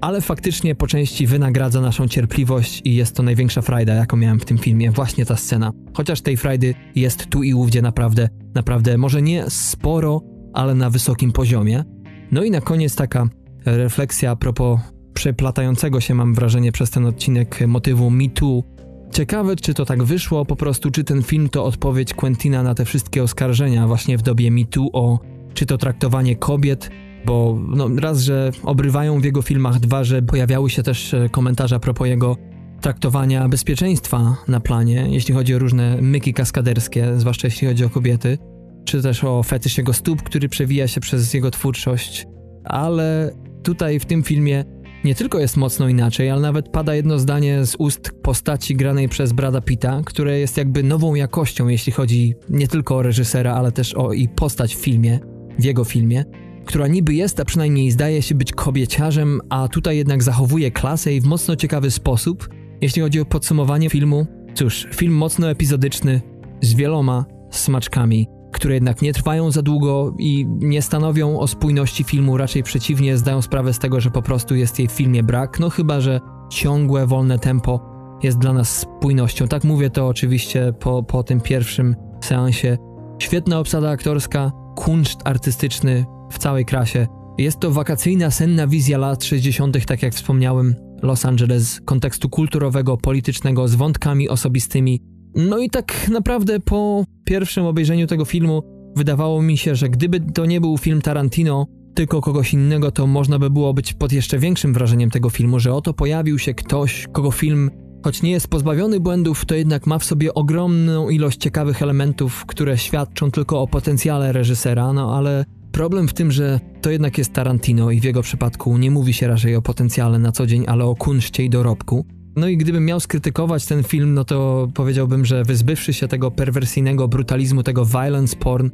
ale faktycznie po części wynagradza naszą cierpliwość i jest to największa frajda, jaką miałem w tym filmie, właśnie ta scena. Chociaż tej frajdy jest tu i ówdzie naprawdę, naprawdę, może nie sporo, ale na wysokim poziomie. No i na koniec taka refleksja a propos przeplatającego się, mam wrażenie, przez ten odcinek motywu Me Too. Ciekawe, czy to tak wyszło, po prostu, czy ten film to odpowiedź Quentina na te wszystkie oskarżenia właśnie w dobie Me Too o czy to traktowanie kobiet, bo no, raz, że obrywają w jego filmach, dwa, że pojawiały się też e, komentarze a propos jego traktowania bezpieczeństwa na planie, jeśli chodzi o różne myki kaskaderskie, zwłaszcza jeśli chodzi o kobiety, czy też o fetysz jego stóp, który przewija się przez jego twórczość, ale tutaj w tym filmie nie tylko jest mocno inaczej, ale nawet pada jedno zdanie z ust postaci granej przez Brada Pitta, które jest jakby nową jakością, jeśli chodzi nie tylko o reżysera, ale też o i postać w filmie, w jego filmie, która niby jest, a przynajmniej zdaje się być kobieciarzem, a tutaj jednak zachowuje klasę i w mocno ciekawy sposób. Jeśli chodzi o podsumowanie filmu, cóż, film mocno epizodyczny, z wieloma smaczkami, które jednak nie trwają za długo i nie stanowią o spójności filmu, raczej przeciwnie, zdają sprawę z tego, że po prostu jest jej w filmie brak, no chyba, że ciągłe, wolne tempo jest dla nas spójnością. Tak mówię to oczywiście po, po tym pierwszym seansie. Świetna obsada aktorska, kunszt artystyczny w całej krasie. Jest to wakacyjna, senna wizja lat 60., tak jak wspomniałem, Los Angeles, kontekstu kulturowego, politycznego, z wątkami osobistymi. No i tak naprawdę po pierwszym obejrzeniu tego filmu wydawało mi się, że gdyby to nie był film Tarantino, tylko kogoś innego, to można by było być pod jeszcze większym wrażeniem tego filmu, że oto pojawił się ktoś, kogo film, choć nie jest pozbawiony błędów, to jednak ma w sobie ogromną ilość ciekawych elementów, które świadczą tylko o potencjale reżysera, no ale problem w tym, że to jednak jest Tarantino i w jego przypadku nie mówi się raczej o potencjale na co dzień, ale o kunszcie i dorobku. No i gdybym miał skrytykować ten film, no to powiedziałbym, że wyzbywszy się tego perwersyjnego brutalizmu, tego violence porn,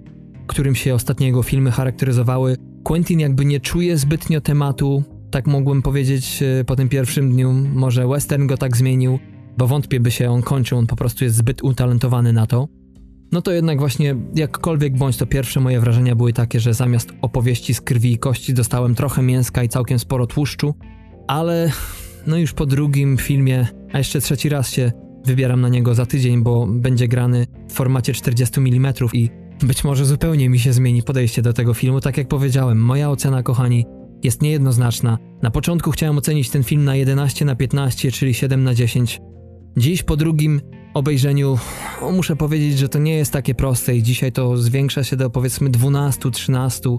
którym się ostatnie jego filmy charakteryzowały, Quentin jakby nie czuje zbytnio tematu, tak mogłem powiedzieć e, po tym pierwszym dniu. Może western go tak zmienił, bo wątpię by się on kończył, on po prostu jest zbyt utalentowany na to. No to jednak właśnie, jakkolwiek bądź to pierwsze moje wrażenia były takie, że zamiast opowieści z krwi i kości dostałem trochę mięska i całkiem sporo tłuszczu, ale no już po drugim filmie, a jeszcze trzeci raz się wybieram na niego za tydzień, bo będzie grany w formacie 40 mm i być może zupełnie mi się zmieni podejście do tego filmu. Tak jak powiedziałem, moja ocena, kochani, jest niejednoznaczna. Na początku chciałem ocenić ten film na 11 na 15, czyli 7 na 10. Dziś po drugim obejrzeniu muszę powiedzieć, że to nie jest takie proste i dzisiaj to zwiększa się do powiedzmy 12, 13.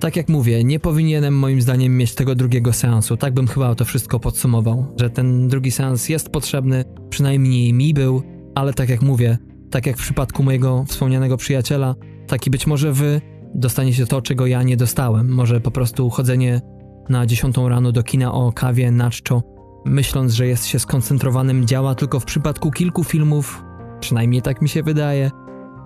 Tak jak mówię, nie powinienem moim zdaniem mieć tego drugiego seansu. Tak bym chyba to wszystko podsumował, że ten drugi seans jest potrzebny, przynajmniej mi był, ale tak jak mówię, tak jak w przypadku mojego wspomnianego przyjaciela, taki być może wy dostaniecie to, czego ja nie dostałem. Może po prostu chodzenie na 10 rano do kina o kawie na czczo, myśląc, że jest się skoncentrowanym, działa tylko w przypadku kilku filmów, przynajmniej tak mi się wydaje,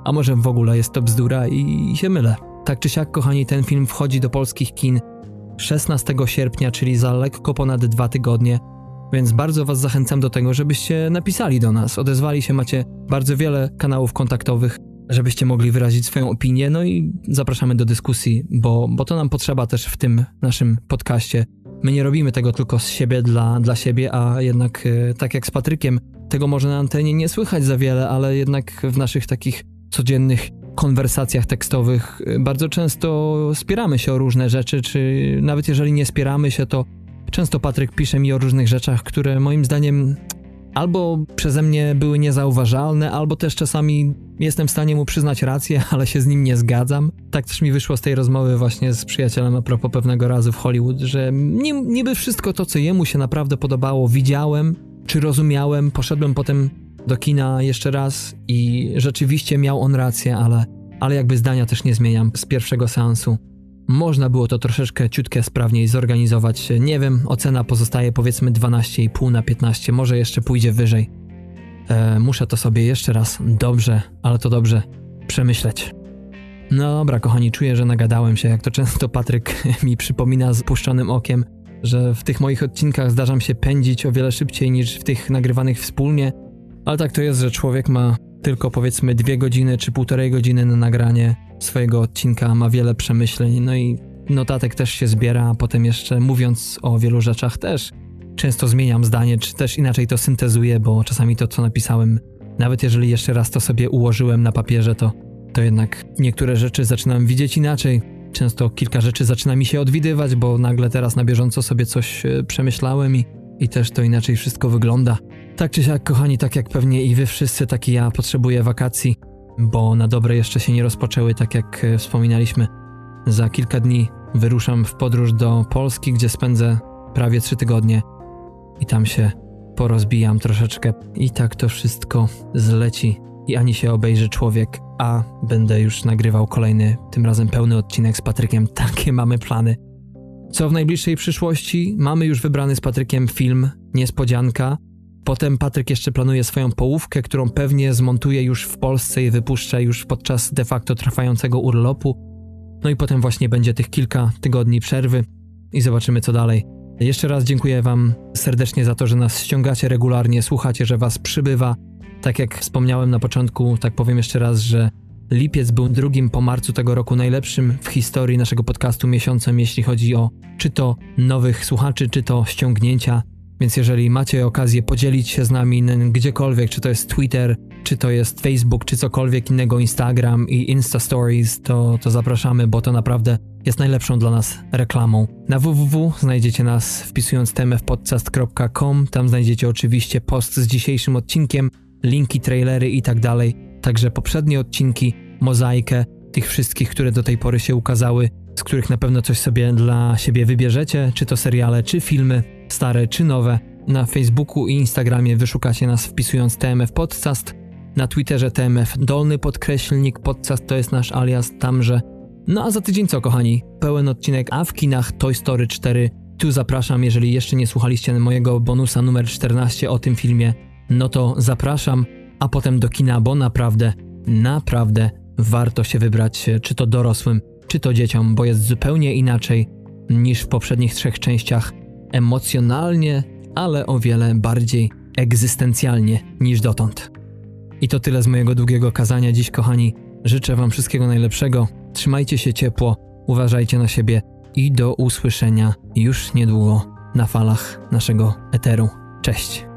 a może w ogóle jest to bzdura i, się mylę. Tak czy siak, kochani, ten film wchodzi do polskich kin 16 sierpnia, czyli za lekko ponad dwa tygodnie. Więc bardzo Was zachęcam do tego, żebyście napisali do nas, odezwali się, macie bardzo wiele kanałów kontaktowych, żebyście mogli wyrazić swoją opinię, no i zapraszamy do dyskusji, bo, bo to nam potrzeba też w tym naszym podcaście. My nie robimy tego tylko z siebie dla, dla siebie, a jednak e, tak jak z Patrykiem, tego może na antenie nie słychać za wiele, ale jednak w naszych takich codziennych konwersacjach tekstowych e, bardzo często spieramy się o różne rzeczy, czy nawet jeżeli nie spieramy się, to Często Patryk pisze mi o różnych rzeczach, które moim zdaniem albo przeze mnie były niezauważalne, albo też czasami jestem w stanie mu przyznać rację, ale się z nim nie zgadzam. Tak też mi wyszło z tej rozmowy właśnie z przyjacielem a propos pewnego razu w Hollywood, że niby wszystko to, co jemu się naprawdę podobało, widziałem czy rozumiałem. Poszedłem potem do kina jeszcze raz i rzeczywiście miał on rację, ale, ale jakby zdania też nie zmieniam z pierwszego seansu. Można było to troszeczkę ciutkę sprawniej zorganizować. Nie wiem, ocena pozostaje powiedzmy 12,5 na 15, może jeszcze pójdzie wyżej. E, muszę to sobie jeszcze raz dobrze, ale to dobrze przemyśleć. No dobra, kochani, czuję, że nagadałem się, jak to często Patryk mi przypomina z puszczonym okiem, że w tych moich odcinkach zdarzam się pędzić o wiele szybciej niż w tych nagrywanych wspólnie, ale tak to jest, że człowiek ma tylko powiedzmy dwie godziny czy półtorej godziny na nagranie swojego odcinka, ma wiele przemyśleń, no i notatek też się zbiera, a potem jeszcze mówiąc o wielu rzeczach też często zmieniam zdanie, czy też inaczej to syntezuję, bo czasami to, co napisałem, nawet jeżeli jeszcze raz to sobie ułożyłem na papierze, to, to jednak niektóre rzeczy zaczynam widzieć inaczej. Często kilka rzeczy zaczyna mi się odwidywać, bo nagle teraz na bieżąco sobie coś e, przemyślałem i, i też to inaczej wszystko wygląda. Tak czy siak, kochani, tak jak pewnie i wy wszyscy, tak i ja potrzebuję wakacji bo na dobre jeszcze się nie rozpoczęły, tak jak e, wspominaliśmy. Za kilka dni wyruszam w podróż do Polski, gdzie spędzę prawie trzy tygodnie i tam się porozbijam troszeczkę i tak to wszystko zleci i ani się obejrzy człowiek, a będę już nagrywał kolejny, tym razem pełny odcinek z Patrykiem. Takie mamy plany. Co w najbliższej przyszłości? Mamy już wybrany z Patrykiem film Niespodzianka, Potem Patryk jeszcze planuje swoją połówkę, którą pewnie zmontuje już w Polsce i wypuszcza już podczas de facto trwającego urlopu. No i potem właśnie będzie tych kilka tygodni przerwy i zobaczymy co dalej. Jeszcze raz dziękuję Wam serdecznie za to, że nas ściągacie regularnie, słuchacie, że Was przybywa. Tak jak wspomniałem na początku, tak powiem jeszcze raz, że lipiec był drugim po marcu tego roku najlepszym w historii naszego podcastu miesiącem, jeśli chodzi o czy to nowych słuchaczy, czy to ściągnięcia. Więc jeżeli macie okazję podzielić się z nami gdziekolwiek, czy to jest Twitter, czy to jest Facebook, czy cokolwiek innego, Instagram i Insta Stories, to, to zapraszamy, bo to naprawdę jest najlepszą dla nas reklamą. Na www znajdziecie nas wpisując tmfpodcast.com, tam znajdziecie oczywiście post z dzisiejszym odcinkiem, linki, trailery i tak dalej, także poprzednie odcinki, mozaikę tych wszystkich, które do tej pory się ukazały, z których na pewno coś sobie dla siebie wybierzecie, czy to seriale, czy filmy, stare, czy nowe. Na Facebooku i Instagramie wyszukacie nas wpisując TMF Podcast, na Twitterze TMF dolny podkreślnik podcast to jest nasz alias tamże. No a za tydzień co kochani? Pełen odcinek, a w kinach Toy Story 4. Tu zapraszam, jeżeli jeszcze nie słuchaliście mojego bonusa numer 14 o tym filmie, no to zapraszam, a potem do kina, bo naprawdę, naprawdę warto się wybrać, czy to dorosłym, czy to dzieciom, bo jest zupełnie inaczej niż w poprzednich trzech częściach. Emocjonalnie, ale o wiele bardziej egzystencjalnie niż dotąd. I to tyle z mojego długiego kazania dziś, kochani. Życzę Wam wszystkiego najlepszego. Trzymajcie się ciepło, uważajcie na siebie i do usłyszenia już niedługo na falach naszego eteru. Cześć.